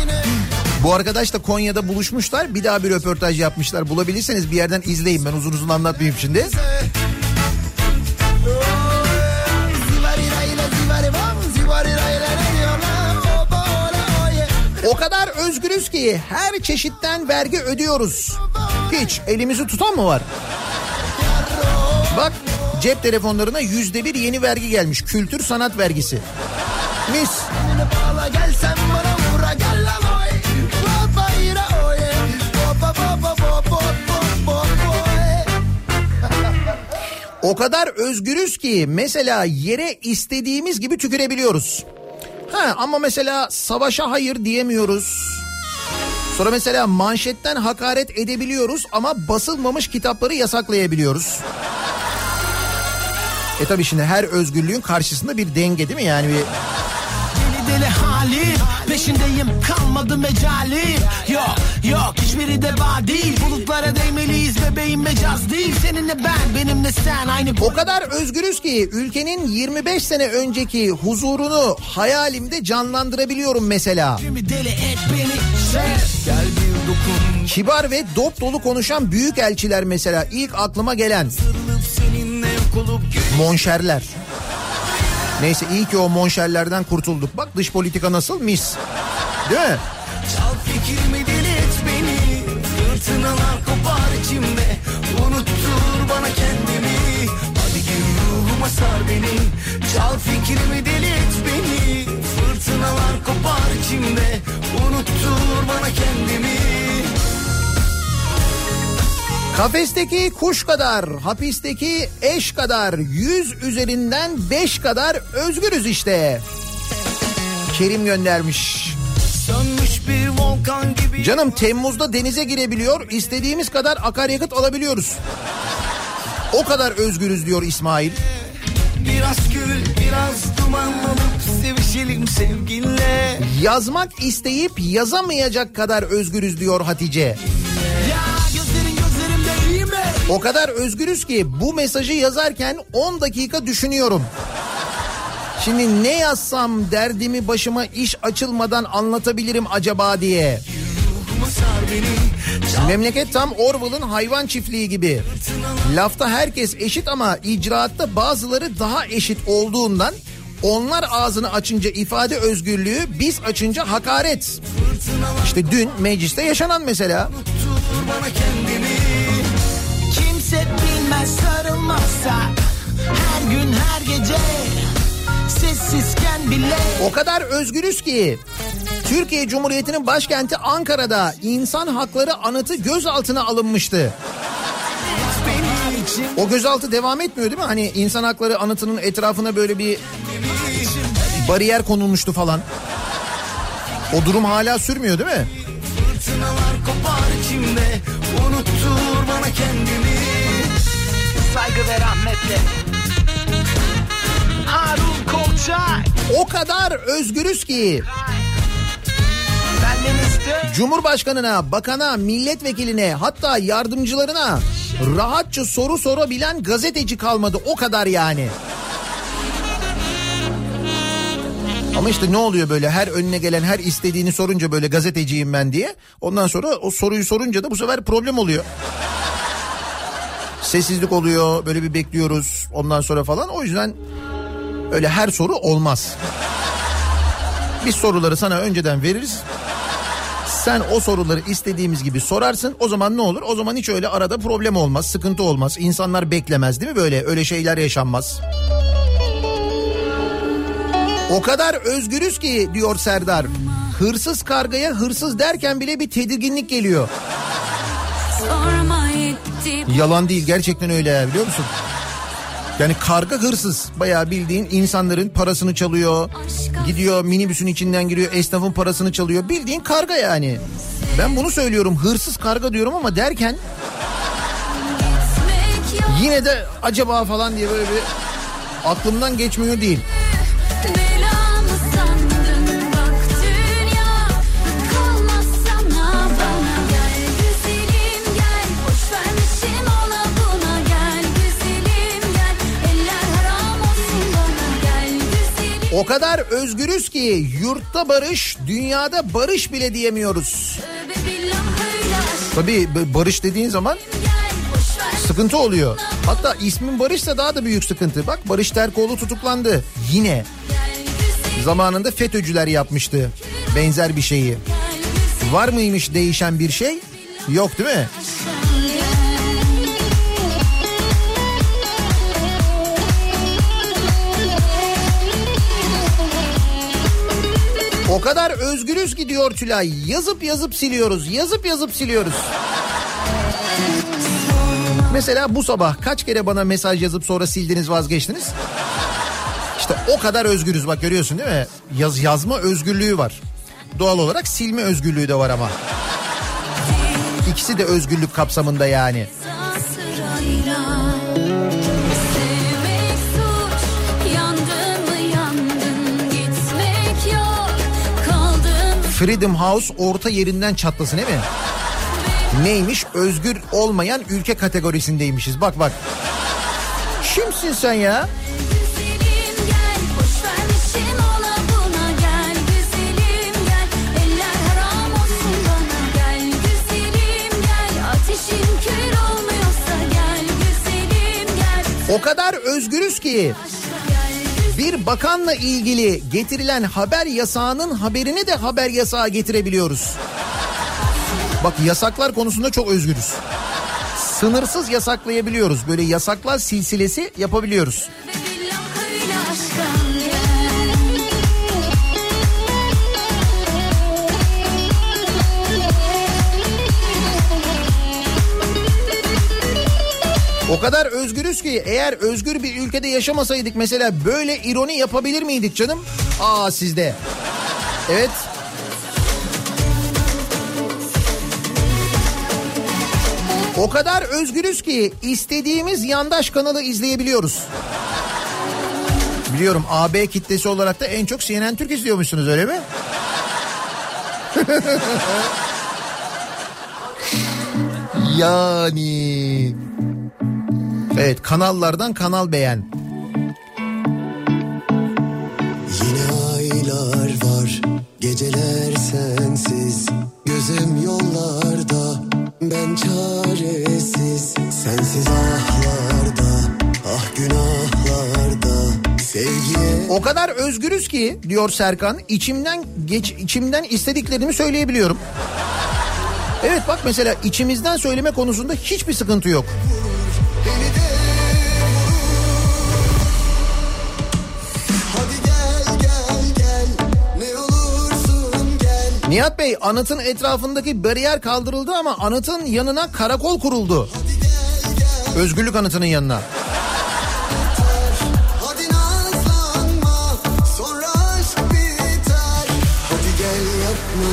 Bu arkadaş da Konya'da buluşmuşlar. Bir daha bir röportaj yapmışlar. Bulabilirseniz bir yerden izleyin. Ben uzun uzun anlatmayayım şimdi. O kadar özgürüz ki her çeşitten vergi ödüyoruz. Hiç elimizi tutan mı var? Bak cep telefonlarına yüzde bir yeni vergi gelmiş. Kültür sanat vergisi. Mis. Bağla gel O kadar özgürüz ki mesela yere istediğimiz gibi tükürebiliyoruz. Ha ama mesela savaşa hayır diyemiyoruz. Sonra mesela manşetten hakaret edebiliyoruz ama basılmamış kitapları yasaklayabiliyoruz. E tabi şimdi her özgürlüğün karşısında bir denge değil mi yani bir... Deli deli hali Peşindeyim kalmadı mecali. Yok yok hiçbiri de bağ değil. Bulutlara değmeliyiz bebeğim mecaz değil. Seninle ben benimle sen aynı O kadar özgürüz ki ülkenin 25 sene önceki huzurunu hayalimde canlandırabiliyorum mesela. Deli et beni Ses. Gel bir dokun. Kibar ve dop dolu konuşan büyük elçiler mesela. İlk aklıma gelen monşerler. Neyse iyi ki o monşerlerden kurtulduk. Bak dış politika nasıl mis. Değil mi? Çal fikrimi deli beni. Fırtınalar kopar içimde. Unuttur bana kendimi. Hadi gir ruhuma sar beni. Çal fikrimi deli beni. Fırtınalar kopar içimde. Unuttur bana kendimi Kafesteki kuş kadar, hapisteki eş kadar, yüz üzerinden beş kadar özgürüz işte. Kerim göndermiş. Sönmüş bir volkan gibi Canım Temmuz'da denize girebiliyor, istediğimiz kadar akaryakıt alabiliyoruz. O kadar özgürüz diyor İsmail. Biraz gül biraz duman olup Sevişelim sevginle Yazmak isteyip yazamayacak kadar özgürüz diyor Hatice. Ya O kadar özgürüz ki bu mesajı yazarken 10 dakika düşünüyorum. Şimdi ne yazsam derdimi başıma iş açılmadan anlatabilirim acaba diye. Memleket tam Orwell'ın hayvan çiftliği gibi. Lafta herkes eşit ama icraatta bazıları daha eşit olduğundan onlar ağzını açınca ifade özgürlüğü, biz açınca hakaret. İşte dün mecliste yaşanan mesela. Bana kendini Kimse sarılmazsa Her gün her gece Sessizken bile O kadar özgürüz ki Türkiye Cumhuriyeti'nin başkenti Ankara'da insan hakları anıtı gözaltına alınmıştı. O gözaltı devam etmiyor değil mi? Hani insan hakları anıtının etrafına böyle bir bariyer konulmuştu falan. O durum hala sürmüyor değil mi? Fırtınalar kopar içimde Unuttur bana kendimi saygı ve rahmetle Harun Kolçak O kadar özgürüz ki Cumhurbaşkanına, bakana, milletvekiline hatta yardımcılarına rahatça soru sorabilen gazeteci kalmadı. O kadar yani. Ama işte ne oluyor böyle her önüne gelen her istediğini sorunca böyle gazeteciyim ben diye. Ondan sonra o soruyu sorunca da bu sefer problem oluyor. Sessizlik oluyor böyle bir bekliyoruz ondan sonra falan. O yüzden öyle her soru olmaz. Biz soruları sana önceden veririz. Sen o soruları istediğimiz gibi sorarsın. O zaman ne olur? O zaman hiç öyle arada problem olmaz, sıkıntı olmaz. İnsanlar beklemez değil mi böyle? Öyle şeyler yaşanmaz. O kadar özgürüz ki diyor Serdar. Hırsız kargaya hırsız derken bile bir tedirginlik geliyor. Yalan değil gerçekten öyle ya biliyor musun? Yani karga hırsız. Bayağı bildiğin insanların parasını çalıyor. Gidiyor minibüsün içinden giriyor esnafın parasını çalıyor. Bildiğin karga yani. Ben bunu söylüyorum hırsız karga diyorum ama derken yine de acaba falan diye böyle bir aklımdan geçmiyor değil. O kadar özgürüz ki yurtta barış, dünyada barış bile diyemiyoruz. Tabii barış dediğin zaman sıkıntı oluyor. Hatta ismin Barış'sa daha da büyük sıkıntı. Bak Barış Terkoğlu tutuklandı. Yine zamanında FETÖ'cüler yapmıştı benzer bir şeyi. Var mıymış değişen bir şey? Yok değil mi? O kadar özgürüz ki diyor Tülay. Yazıp yazıp siliyoruz. Yazıp yazıp siliyoruz. Mesela bu sabah kaç kere bana mesaj yazıp sonra sildiniz vazgeçtiniz? İşte o kadar özgürüz bak görüyorsun değil mi? Yaz, yazma özgürlüğü var. Doğal olarak silme özgürlüğü de var ama. İkisi de özgürlük kapsamında yani. Freedom House orta yerinden çatlasın değil mi? Neymiş? Özgür olmayan ülke kategorisindeymişiz. Bak bak. Kimsin sen ya? O kadar özgürüz ki bir bakanla ilgili getirilen haber yasağının haberini de haber yasağı getirebiliyoruz. Bak yasaklar konusunda çok özgürüz. Sınırsız yasaklayabiliyoruz. Böyle yasaklar silsilesi yapabiliyoruz. O kadar özgürüz ki eğer özgür bir ülkede yaşamasaydık mesela böyle ironi yapabilir miydik canım? Aa sizde. Evet. O kadar özgürüz ki istediğimiz yandaş kanalı izleyebiliyoruz. Biliyorum AB kitlesi olarak da en çok CNN Türk izliyormuşsunuz öyle mi? yani. Evet kanallardan kanal beğen. Yine aylar var geceler sensiz gözüm yollarda ben çaresiz sensiz ahlarda ah günahlarda sevgiye O kadar özgürüz ki diyor Serkan içimden geç içimden istediklerimi söyleyebiliyorum. Evet bak mesela içimizden söyleme konusunda hiçbir sıkıntı yok. Nihat Bey anıtın etrafındaki bariyer kaldırıldı ama anıtın yanına karakol kuruldu. Özgürlük anıtının yanına.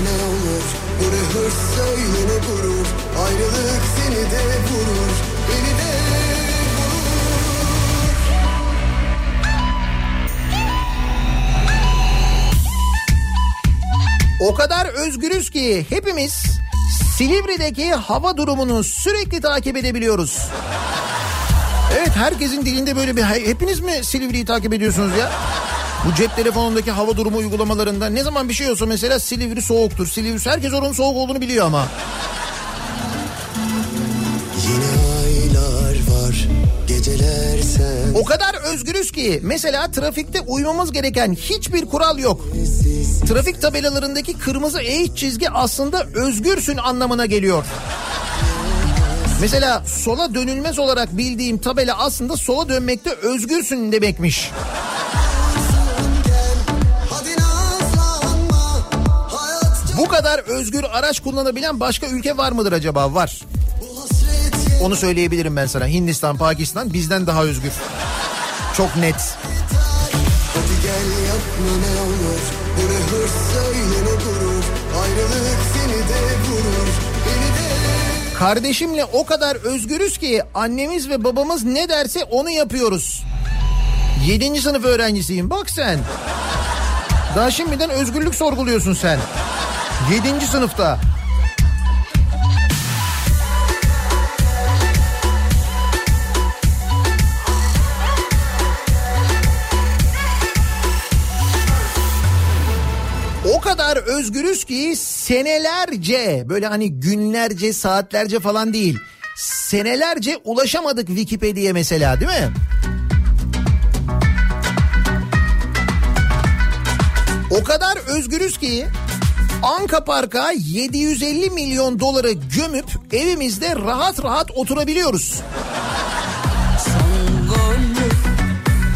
Ne olur Bu ne hırs söyle gurur Ayrılık seni de vurur O kadar özgürüz ki hepimiz Silivri'deki hava durumunu sürekli takip edebiliyoruz. Evet herkesin dilinde böyle bir hepiniz mi Silivri'yi takip ediyorsunuz ya? Bu cep telefonundaki hava durumu uygulamalarında ne zaman bir şey olsa mesela Silivri soğuktur. Silivri herkes oranın soğuk olduğunu biliyor ama. O kadar özgürüz ki mesela trafikte uymamız gereken hiçbir kural yok. Trafik tabelalarındaki kırmızı eğik çizgi aslında özgürsün anlamına geliyor. Mesela sola dönülmez olarak bildiğim tabela aslında sola dönmekte özgürsün demekmiş. Bu kadar özgür araç kullanabilen başka ülke var mıdır acaba? Var. Onu söyleyebilirim ben sana. Hindistan, Pakistan bizden daha özgür. Çok net. Hadi gel yapma ne olur Bu ne hırs söyle ne gurur Ayrılık seni de vurur Beni de Kardeşimle o kadar özgürüz ki annemiz ve babamız ne derse onu yapıyoruz. 7. sınıf öğrencisiyim bak sen. Daha şimdiden özgürlük sorguluyorsun sen. 7. sınıfta. Kadar özgürüz ki senelerce böyle hani günlerce saatlerce falan değil. Senelerce ulaşamadık Wikipedia'ya mesela değil mi? O kadar özgürüz ki Anka Park'a 750 milyon doları gömüp evimizde rahat rahat oturabiliyoruz.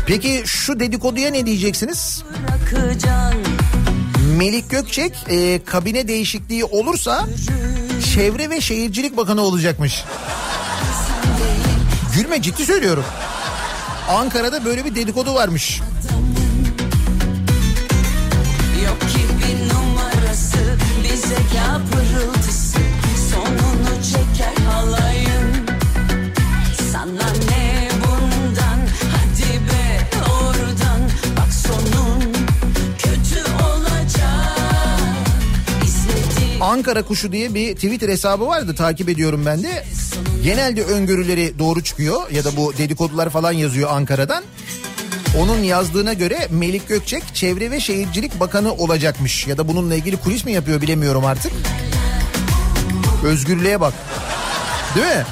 Peki şu dedikoduya ne diyeceksiniz? Melik Gökçek e, kabine değişikliği olursa Çevre ve Şehircilik Bakanı olacakmış. Gülme ciddi söylüyorum. Ankara'da böyle bir dedikodu varmış. Yok ki bir numarası bir zeka Ankara Kuşu diye bir Twitter hesabı vardı takip ediyorum ben de. Genelde öngörüleri doğru çıkıyor ya da bu dedikodular falan yazıyor Ankara'dan. Onun yazdığına göre Melik Gökçek Çevre ve Şehircilik Bakanı olacakmış. Ya da bununla ilgili kulis mi yapıyor bilemiyorum artık. Özgürlüğe bak. Değil mi?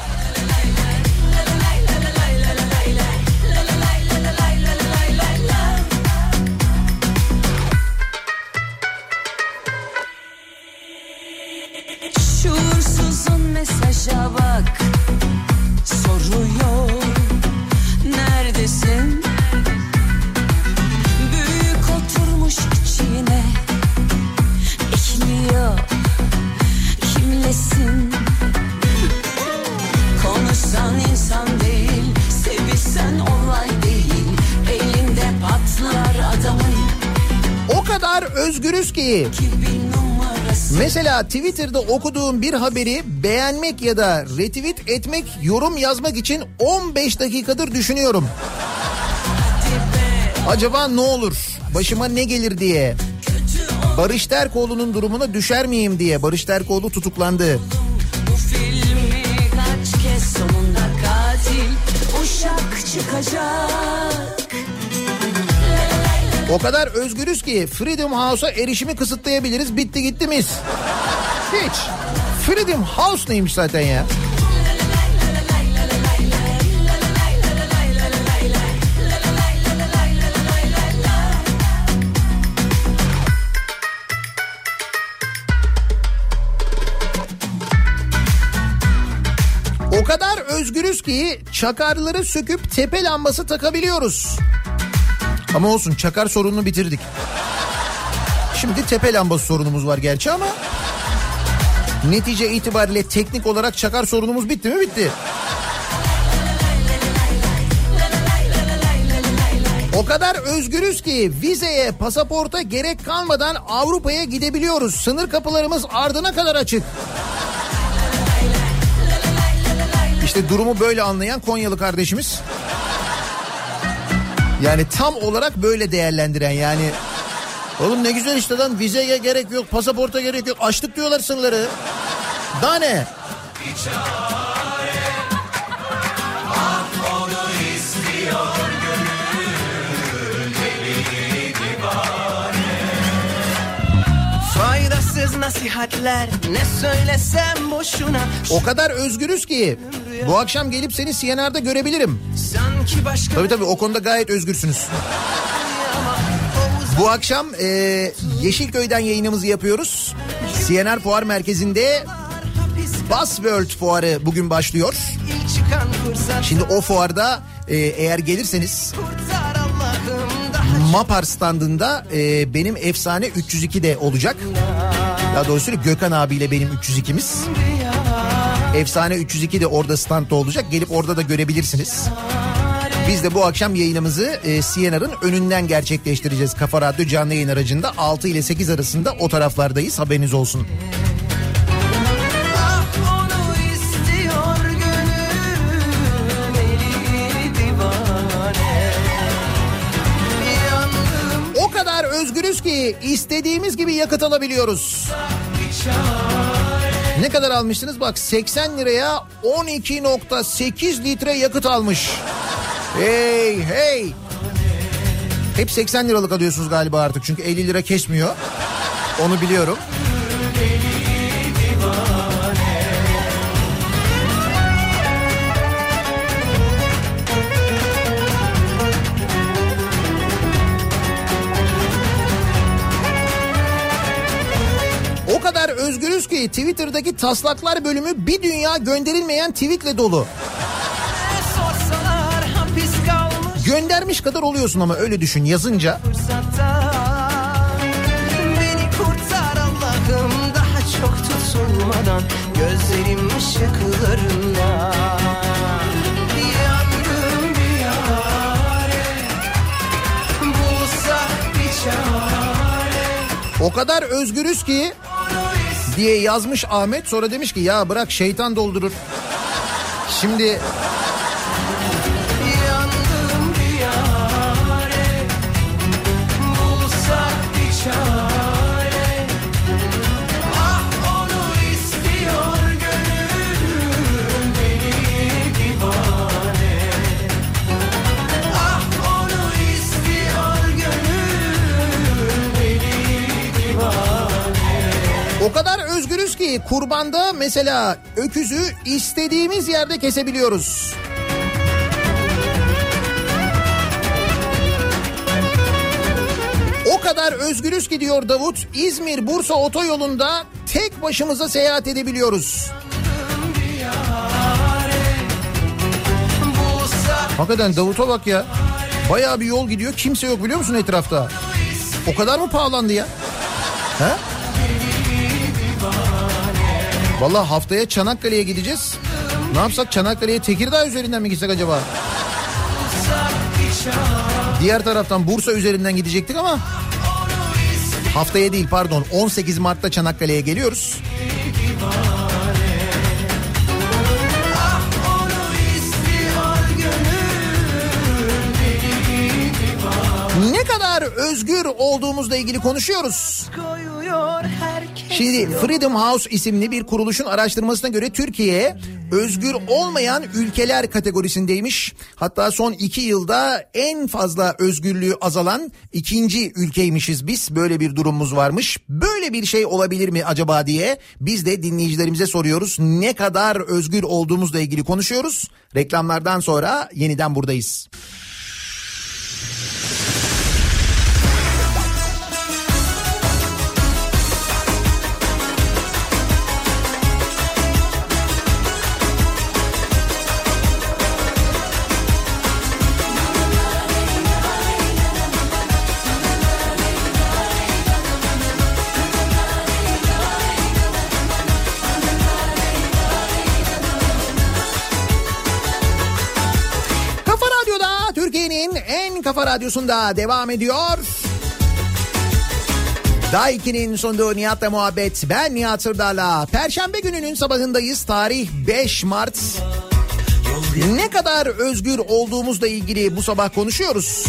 Mesela Twitter'da okuduğum bir haberi beğenmek ya da retweet etmek, yorum yazmak için 15 dakikadır düşünüyorum. Acaba ne olur? Başıma ne gelir diye. Barış Terkoğlu'nun durumuna düşer miyim diye. Barış Terkoğlu tutuklandı. Bu katil uşak çıkacak. O kadar özgürüz ki Freedom House'a erişimi kısıtlayabiliriz. Bitti gitti miyiz? Hiç. Freedom House neymiş zaten ya? O kadar özgürüz ki çakarları söküp tepe lambası takabiliyoruz. Ama olsun çakar sorununu bitirdik. Şimdi tepe lambası sorunumuz var gerçi ama netice itibariyle teknik olarak çakar sorunumuz bitti mi? Bitti. O kadar özgürüz ki vizeye, pasaporta gerek kalmadan Avrupa'ya gidebiliyoruz. Sınır kapılarımız ardına kadar açık. İşte durumu böyle anlayan Konyalı kardeşimiz. Yani tam olarak böyle değerlendiren yani. Oğlum ne güzel işte lan vizeye gerek yok, pasaporta gerek yok. Açtık diyorlar sınırları. Daha ne? Faydasız nasihatler ne söylesem boşuna O kadar özgürüz ki bu akşam gelip seni CNR'da görebilirim. Başka Tabii tabii o konuda gayet özgürsünüz. Bu akşam e, Yeşilköy'den yayınımızı yapıyoruz. CNR Fuar Merkezi'nde Buzzworld Fuarı bugün başlıyor. Şimdi o fuarda e, eğer gelirseniz Mapar standında e, benim efsane 302 de olacak. Daha doğrusu Gökhan abiyle benim 302'miz. Efsane 302 de orada standta olacak. Gelip orada da görebilirsiniz. Biz de bu akşam yayınımızı e, CNR'ın önünden gerçekleştireceğiz. Kafa Radyo canlı yayın aracında 6 ile 8 arasında o taraflardayız haberiniz olsun. O kadar özgürüz ki istediğimiz gibi yakıt alabiliyoruz. Ne kadar almışsınız? Bak 80 liraya 12.8 litre yakıt almış. Hey hey. Hep 80 liralık alıyorsunuz galiba artık çünkü 50 lira kesmiyor. Onu biliyorum. O kadar özgürüz ki Twitter'daki taslaklar bölümü bir dünya gönderilmeyen tweetle dolu. Göndermiş kadar oluyorsun ama öyle düşün. Yazınca. fırsatta Beni kurtar Allah'ım. Daha çok tutulmadan Gözlerim ışıklarında. Yandım bir yare. Bulsak bir çare. O kadar özgürüz ki diye yazmış Ahmet. Sonra demiş ki ya bırak şeytan doldurur. Şimdi kurbanda mesela öküzü istediğimiz yerde kesebiliyoruz. O kadar özgürüz ki diyor Davut İzmir-Bursa otoyolunda tek başımıza seyahat edebiliyoruz. Hakikaten Davut'a bak ya. Bayağı bir yol gidiyor kimse yok biliyor musun etrafta? O kadar mı pahalandı ya? He? Vallahi haftaya Çanakkale'ye gideceğiz. Ne yapsak Çanakkale'ye Tekirdağ üzerinden mi gitsek acaba? Diğer taraftan Bursa üzerinden gidecektik ama haftaya değil pardon 18 Mart'ta Çanakkale'ye geliyoruz. Özgür olduğumuzla ilgili konuşuyoruz. Şimdi Freedom House isimli bir kuruluşun araştırmasına göre Türkiye özgür olmayan ülkeler kategorisindeymiş. Hatta son iki yılda en fazla özgürlüğü azalan ikinci ülkeymişiz biz. Böyle bir durumumuz varmış. Böyle bir şey olabilir mi acaba diye biz de dinleyicilerimize soruyoruz. Ne kadar özgür olduğumuzla ilgili konuşuyoruz. Reklamlardan sonra yeniden buradayız. Radyosu'nda devam ediyor. Daiki'nin sunduğu Nihat'la muhabbet. Ben Nihat Sırdar'la. Perşembe gününün sabahındayız. Tarih 5 Mart. Ne kadar özgür olduğumuzla ilgili bu sabah konuşuyoruz.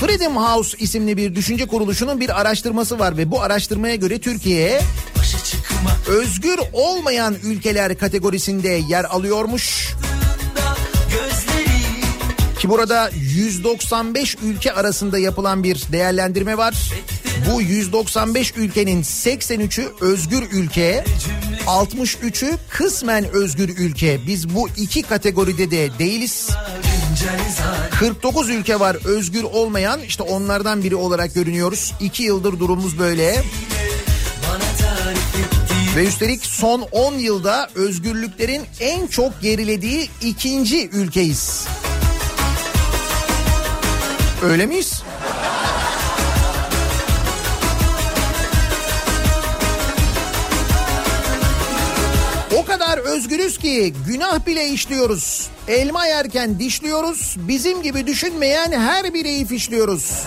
Freedom House isimli bir düşünce kuruluşunun bir araştırması var ve bu araştırmaya göre Türkiye özgür olmayan ülkeler kategorisinde yer alıyormuş. Ki burada 195 ülke arasında yapılan bir değerlendirme var. Bu 195 ülkenin 83'ü özgür ülke, 63'ü kısmen özgür ülke. Biz bu iki kategoride de değiliz. 49 ülke var özgür olmayan işte onlardan biri olarak görünüyoruz. 2 yıldır durumumuz böyle. Ve üstelik son 10 yılda özgürlüklerin en çok gerilediği ikinci ülkeyiz. Öyle miyiz? O kadar özgürüz ki günah bile işliyoruz. Elma yerken dişliyoruz. Bizim gibi düşünmeyen her bireyi fişliyoruz.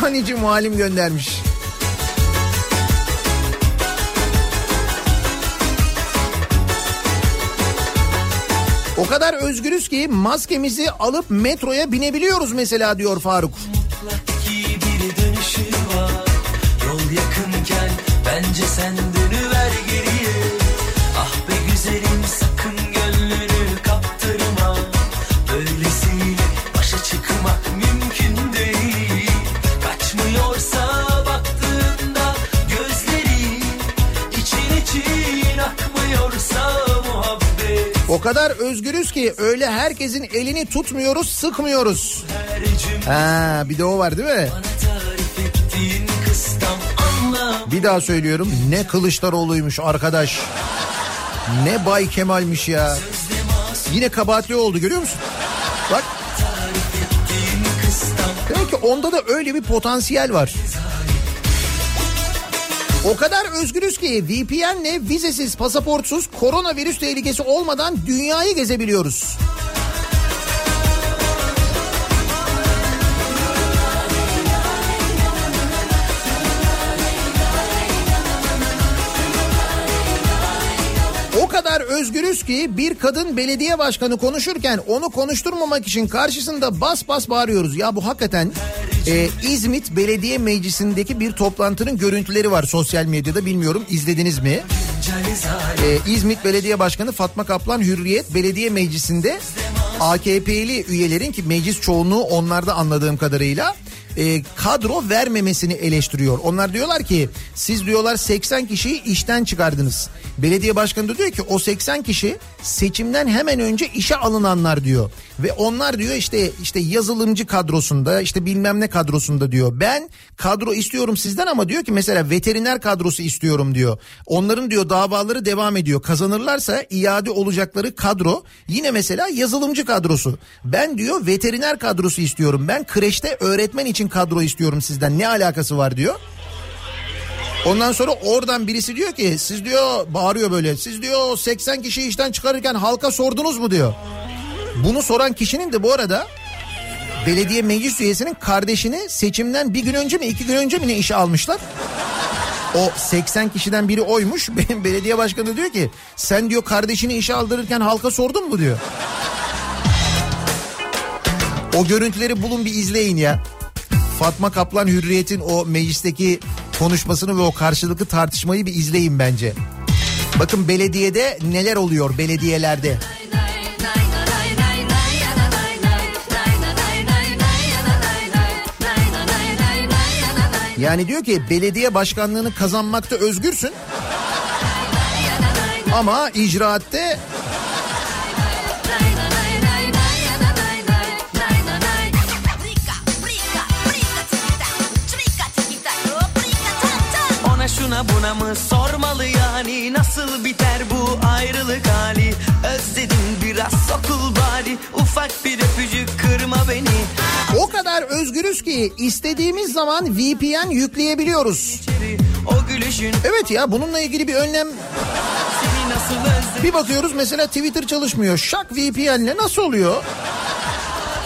Manici muhalim göndermiş. O kadar özgürüz ki maskemizi alıp metroya binebiliyoruz mesela diyor Faruk. Mutlaki bir dönüşü var Yol yakınken bence sen kadar özgürüz ki öyle herkesin elini tutmuyoruz, sıkmıyoruz. Ha, bir de o var değil mi? Bir daha söylüyorum. Ne Kılıçdaroğlu'ymuş arkadaş. Ne Bay Kemal'miş ya. Yine kabahatli oldu görüyor musun? Bak. Demek ki onda da öyle bir potansiyel var. O kadar özgürüz ki VPN'le vizesiz, pasaportsuz, koronavirüs tehlikesi olmadan dünyayı gezebiliyoruz. O kadar özgürüz ki bir kadın belediye başkanı konuşurken onu konuşturmamak için karşısında bas bas bağırıyoruz. Ya bu hakikaten e, İzmit Belediye Meclisi'ndeki bir toplantının görüntüleri var sosyal medyada bilmiyorum izlediniz mi? E, İzmit Belediye Başkanı Fatma Kaplan Hürriyet Belediye Meclisi'nde AKP'li üyelerin ki meclis çoğunluğu onlarda anladığım kadarıyla e, kadro vermemesini eleştiriyor. Onlar diyorlar ki siz diyorlar 80 kişiyi işten çıkardınız. Belediye başkanı da diyor ki o 80 kişi seçimden hemen önce işe alınanlar diyor. Ve onlar diyor işte işte yazılımcı kadrosunda işte bilmem ne kadrosunda diyor. Ben kadro istiyorum sizden ama diyor ki mesela veteriner kadrosu istiyorum diyor. Onların diyor davaları devam ediyor. Kazanırlarsa iade olacakları kadro yine mesela yazılımcı kadrosu. Ben diyor veteriner kadrosu istiyorum. Ben kreşte öğretmen için kadro istiyorum sizden. Ne alakası var diyor. Ondan sonra oradan birisi diyor ki siz diyor bağırıyor böyle. Siz diyor 80 kişi işten çıkarırken halka sordunuz mu diyor. Bunu soran kişinin de bu arada belediye meclis üyesinin kardeşini seçimden bir gün önce mi iki gün önce mi ne işe almışlar? O 80 kişiden biri oymuş. Benim belediye başkanı diyor ki sen diyor kardeşini işe aldırırken halka sordun mu diyor. O görüntüleri bulun bir izleyin ya. Fatma Kaplan Hürriyet'in o meclisteki konuşmasını ve o karşılıklı tartışmayı bir izleyin bence. Bakın belediyede neler oluyor belediyelerde. Yani diyor ki belediye başkanlığını kazanmakta özgürsün. Ama icraatte şuna buna mı sormalı yani? Nasıl biter bu ayrılık hali? Özledim biraz sokul bari. Ufak bir öpücük kırma beni. O kadar özgürüz ki istediğimiz zaman VPN yükleyebiliyoruz. İçeri, gülüşün... Evet ya bununla ilgili bir önlem. Bir bakıyoruz mesela Twitter çalışmıyor. Şak VPN'le nasıl oluyor?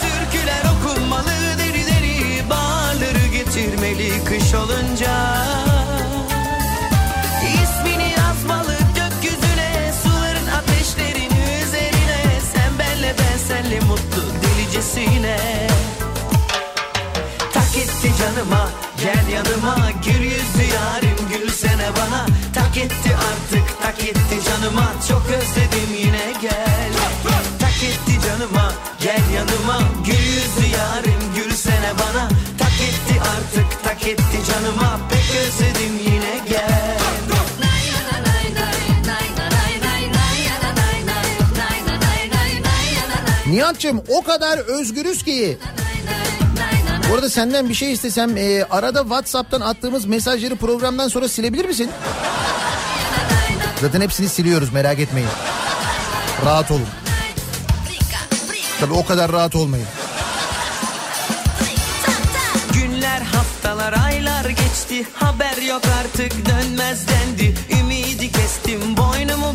Türküler okunmalı deri bağları getirmeli kış olunca. Senle mutlu delicesine. Tak etti canıma gel yanıma. Gül yüzlü yarim gülsene bana. Tak etti artık tak etti canıma. Çok özledim yine gel. Tak etti canıma gel yanıma. Gül yüzlü yarim gülsene bana. Tak etti artık tak etti canıma. Pek özledim yine Nihat'cığım o kadar özgürüz ki. Bu arada senden bir şey istesem e, arada WhatsApp'tan attığımız mesajları programdan sonra silebilir misin? Zaten hepsini siliyoruz merak etmeyin. Rahat olun. Tabii o kadar rahat olmayın. Günler haftalar aylar geçti Haber yok artık dönmez dendi Ümidi kestim boynumu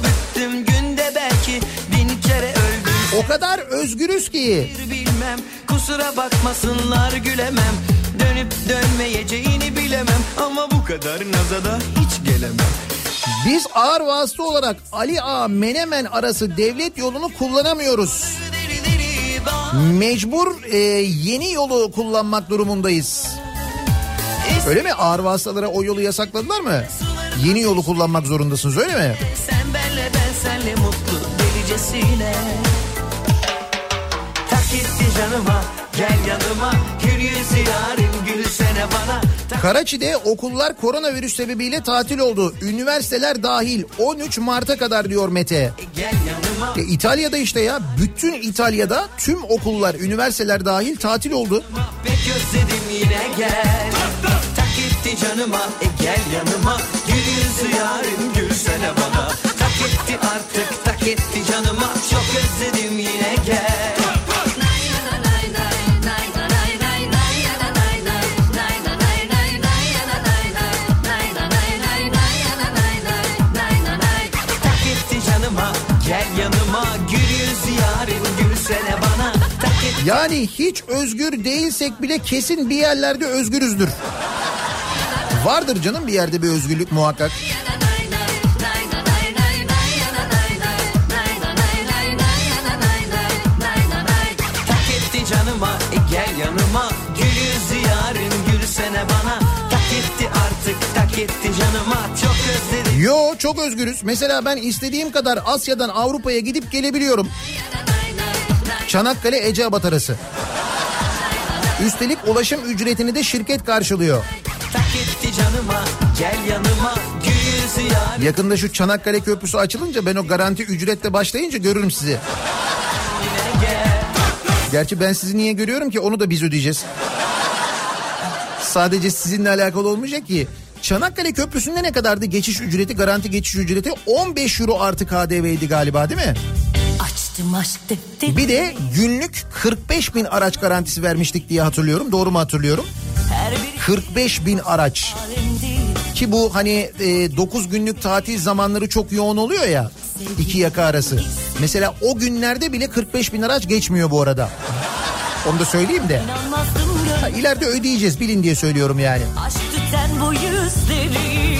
O kadar özgürüz ki. Bilmem kusura bakmasınlar gülemem Dönüp dönmeyeceğini bilemem Ama bu kadar nazada hiç gelemem Biz ağır vasıta olarak Ali Ağa Menemen arası devlet yolunu kullanamıyoruz. Mecbur e, yeni yolu kullanmak durumundayız. Öyle mi? Ağır vasıtalara o yolu yasakladılar mı? Yeni yolu kullanmak zorundasınız öyle mi? Sen benle ben senle mutlu delicesine canıma gel yanıma. Gül yüzü yarim gülsene bana. Karaçi'de okullar koronavirüs sebebiyle tatil oldu. Üniversiteler dahil 13 Mart'a kadar diyor Mete. yanıma. E, İtalya'da işte ya. Bütün İtalya'da tüm okullar üniversiteler dahil tatil oldu. Canıma. E gel yanıma. Gül yüzü yarim gülsene bana. Tak etti artık tak etti canıma. Çok özledim yine gel Yani hiç özgür değilsek bile kesin bir yerlerde özgürüzdür. Vardır canım bir yerde bir özgürlük muhakkak. Canıma e gel yanıma Gül yüzü yarim gülsene bana Tak etti artık tak etti canıma Çok özledim Yo çok özgürüz. Mesela ben istediğim kadar Asya'dan Avrupa'ya gidip gelebiliyorum. Çanakkale Eceabat arası. Üstelik ulaşım ücretini de şirket karşılıyor. Canıma yanıma Yakında şu Çanakkale Köprüsü açılınca ben o garanti ücretle başlayınca görürüm sizi. Gerçi ben sizi niye görüyorum ki onu da biz ödeyeceğiz. Sadece sizinle alakalı olmayacak ki. Çanakkale Köprüsü'nde ne kadardı geçiş ücreti, garanti geçiş ücreti? 15 euro artı KDV'ydi galiba değil mi? Bir de günlük 45 bin araç garantisi vermiştik diye hatırlıyorum. Doğru mu hatırlıyorum? Her biri 45 bin araç. Ki bu hani 9 günlük tatil zamanları çok yoğun oluyor ya. iki yaka arası. Mesela o günlerde bile 45 bin araç geçmiyor bu arada. Onu da söyleyeyim de. Ha, ileride ödeyeceğiz bilin diye söylüyorum yani. Aşk tüten bu yüzleri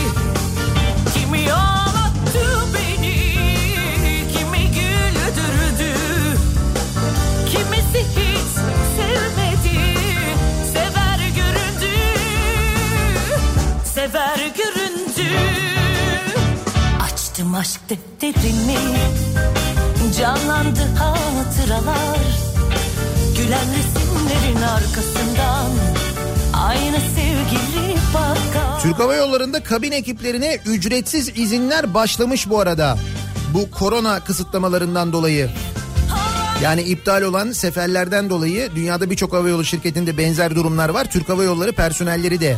aşk defterimi Canlandı hatıralar Gülen resimlerin arkasından Aynı sevgili bakar Türk Hava Yolları'nda kabin ekiplerine ücretsiz izinler başlamış bu arada. Bu korona kısıtlamalarından dolayı. Yani iptal olan seferlerden dolayı dünyada birçok havayolu şirketinde benzer durumlar var. Türk Hava Yolları personelleri de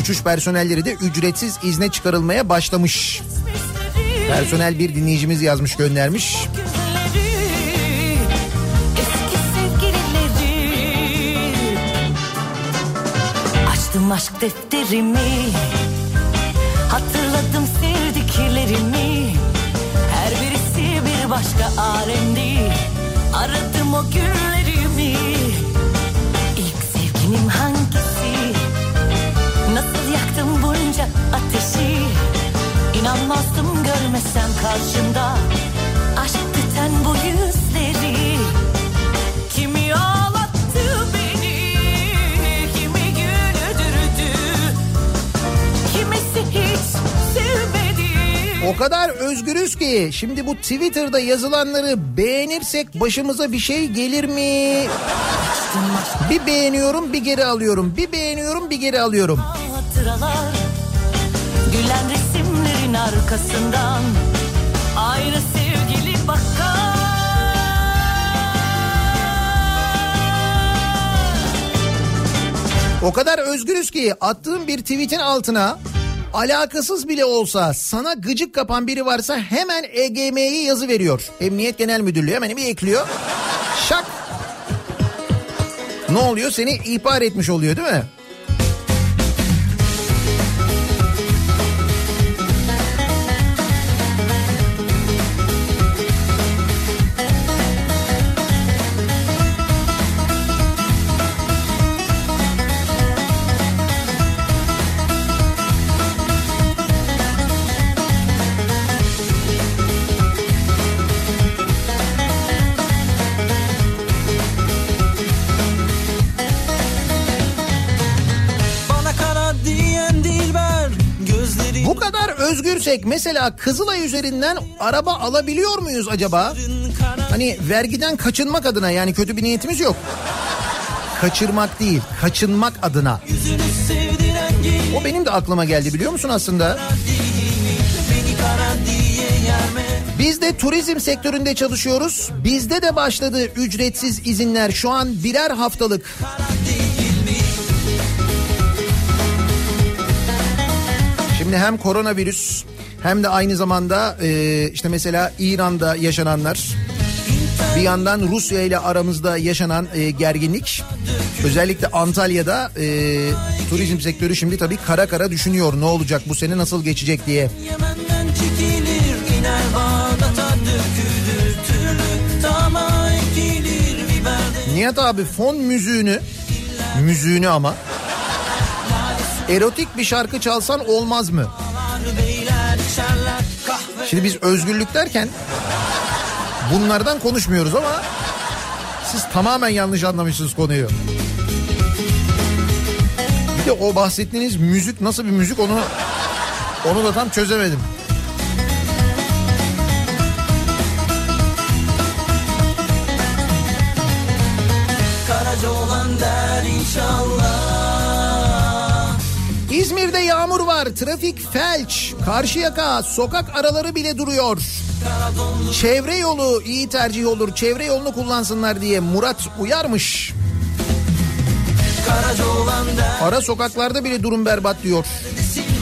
uçuş personelleri de ücretsiz izne çıkarılmaya başlamış. Personel bir dinleyicimiz yazmış göndermiş. Açtım aşk defterimi. Hatırladım sevdiklerimi. Her birisi bir başka alemdi. Aradım o günlerimi göremezsem karşımda Aşktı ten bu yüzleri Kimi ağlattı beni Kimi güldürdü Kimisi hiç sevmedi O kadar özgürüz ki şimdi bu Twitter'da yazılanları beğenirsek başımıza bir şey gelir mi? Bir beğeniyorum bir geri alıyorum. Bir beğeniyorum bir geri alıyorum. hatıralar Gülen arkasından Aynı sevgili bakar O kadar özgürüz ki attığım bir tweetin altına alakasız bile olsa sana gıcık kapan biri varsa hemen EGM'yi yazı veriyor. Emniyet Genel Müdürlüğü hemen bir ekliyor. Şak. Ne oluyor? Seni ihbar etmiş oluyor değil mi? Özgürsek mesela Kızılay üzerinden araba alabiliyor muyuz acaba? Hani vergiden kaçınmak adına yani kötü bir niyetimiz yok. Kaçırmak değil, kaçınmak adına. O benim de aklıma geldi biliyor musun aslında? Biz de turizm sektöründe çalışıyoruz. Bizde de başladı ücretsiz izinler. Şu an birer haftalık. Şimdi hem koronavirüs hem de aynı zamanda e, işte mesela İran'da yaşananlar bir yandan Rusya ile aramızda yaşanan e, gerginlik özellikle Antalya'da e, turizm sektörü şimdi tabii kara kara düşünüyor ne olacak bu sene nasıl geçecek diye. Nihat abi fon müziğini müziğini ama erotik bir şarkı çalsan olmaz mı? Şimdi biz özgürlük derken bunlardan konuşmuyoruz ama siz tamamen yanlış anlamışsınız konuyu. Bir de o bahsettiğiniz müzik nasıl bir müzik onu onu da tam çözemedim. Karaca olan der inşallah İzmir'de yağmur var, trafik felç, Karşıyaka, sokak araları bile duruyor. Çevre yolu iyi tercih olur, çevre yolunu kullansınlar diye Murat uyarmış. Ara sokaklarda bile durum berbat diyor.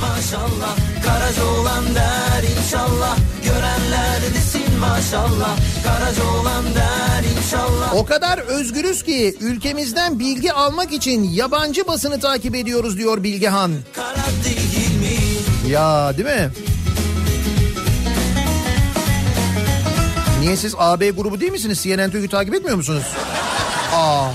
maşallah Karaca olan der inşallah Görenler desin maşallah Karaca olan der O kadar özgürüz ki ülkemizden bilgi almak için yabancı basını takip ediyoruz diyor Bilgehan. Ya değil mi? Niye siz AB grubu değil misiniz? CNN Türk'ü takip etmiyor musunuz? Aa,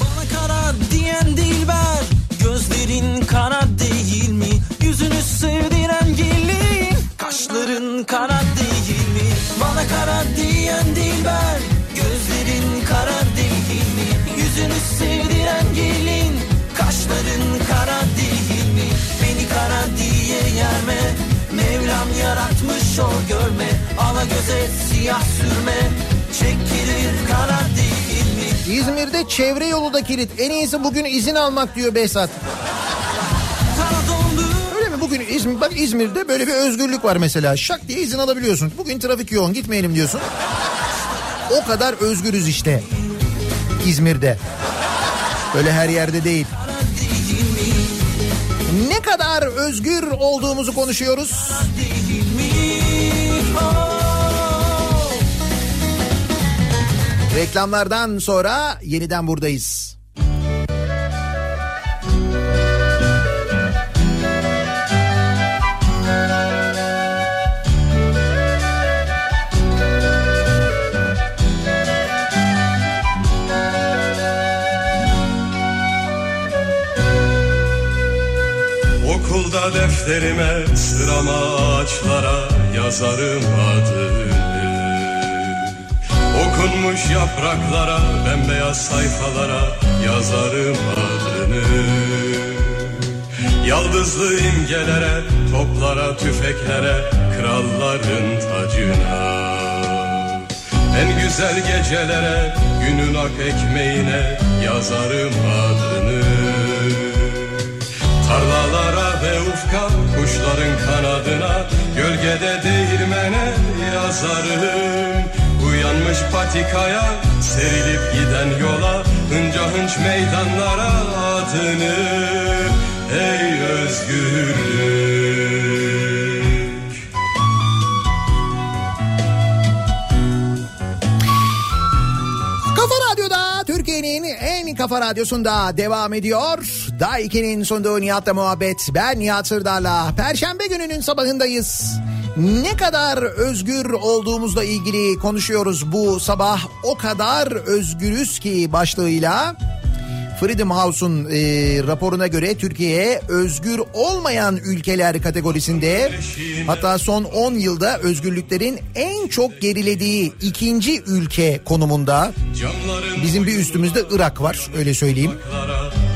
Bana kara diyen dilber Gözlerin kara değil mi? Yüzünü sevdiren gelin Kaşların kara değil mi? Bana kara diyen dilber sevdiren gelin Kaşların kara değil mi? Beni kara diye yerme Mevlam yaratmış o görme Ala göze siyah sürme Çekilir kara değil mi? İzmir'de çevre yolu da kilit. En iyisi bugün izin almak diyor Behzat. Bugün İzmir, bak İzmir'de böyle bir özgürlük var mesela. Şak diye izin alabiliyorsun. Bugün trafik yoğun gitmeyelim diyorsun. O kadar özgürüz işte. İzmir'de. Böyle her yerde değil. Ne kadar özgür olduğumuzu konuşuyoruz. Reklamlardan sonra yeniden buradayız. Defterime sırama ağaçlara yazarım adını. Okunmuş yapraklara bembeyaz sayfalara yazarım adını. Yaldızlı imgelere, toplara, tüfeklere, kralların tacına. En güzel gecelere, günün ak ekmeğine yazarım adını. Tarlalara ufka, kuşların kanadına, gölgede değirmene yazarım Uyanmış patikaya, serilip giden yola, hınca hınç meydanlara adını Ey özgürlük Kafa Radyo'da Türkiye'nin en kafa radyosunda devam ediyor. Daiki'nin sunduğu Nihat'la muhabbet. Ben Nihat Sırdar'la. Perşembe gününün sabahındayız. Ne kadar özgür olduğumuzla ilgili konuşuyoruz bu sabah. O kadar özgürüz ki başlığıyla. Freedom House'un e, raporuna göre Türkiye özgür olmayan ülkeler kategorisinde hatta son 10 yılda özgürlüklerin en çok gerilediği ikinci ülke konumunda. Bizim bir üstümüzde Irak var öyle söyleyeyim.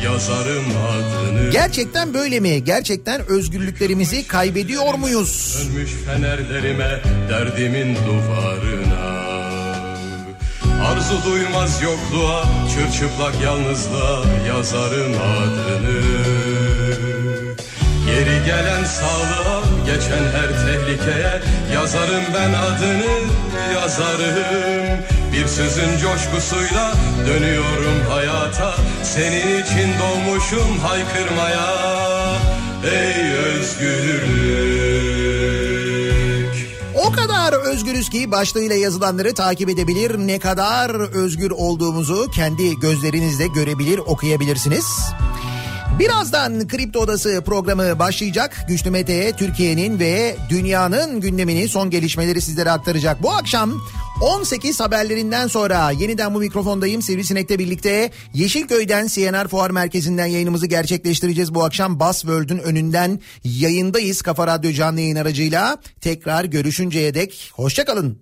Yazarım adını Gerçekten böyle mi? Gerçekten özgürlüklerimizi kaybediyor muyuz? Sönmüş fenerlerime derdimin duvarına Arzu duymaz yokluğa çırçıplak yalnızlığa yazarım adını Geri gelen sağlığa geçen her tehlikeye yazarım ben adını yazarım Bir sözün coşkusuyla dönüyorum hayata Senin için doğmuşum haykırmaya Ey özgürlük O kadar özgürüz ki başlığıyla yazılanları takip edebilir. Ne kadar özgür olduğumuzu kendi gözlerinizle görebilir, okuyabilirsiniz. Birazdan Kripto Odası programı başlayacak. Güçlü Mete Türkiye'nin ve dünyanın gündemini son gelişmeleri sizlere aktaracak. Bu akşam 18 haberlerinden sonra yeniden bu mikrofondayım Sivrisinek'le birlikte Yeşilköy'den CNR Fuar Merkezi'nden yayınımızı gerçekleştireceğiz. Bu akşam Basworld'ün önünden yayındayız Kafa Radyo canlı yayın aracıyla. Tekrar görüşünceye dek hoşçakalın.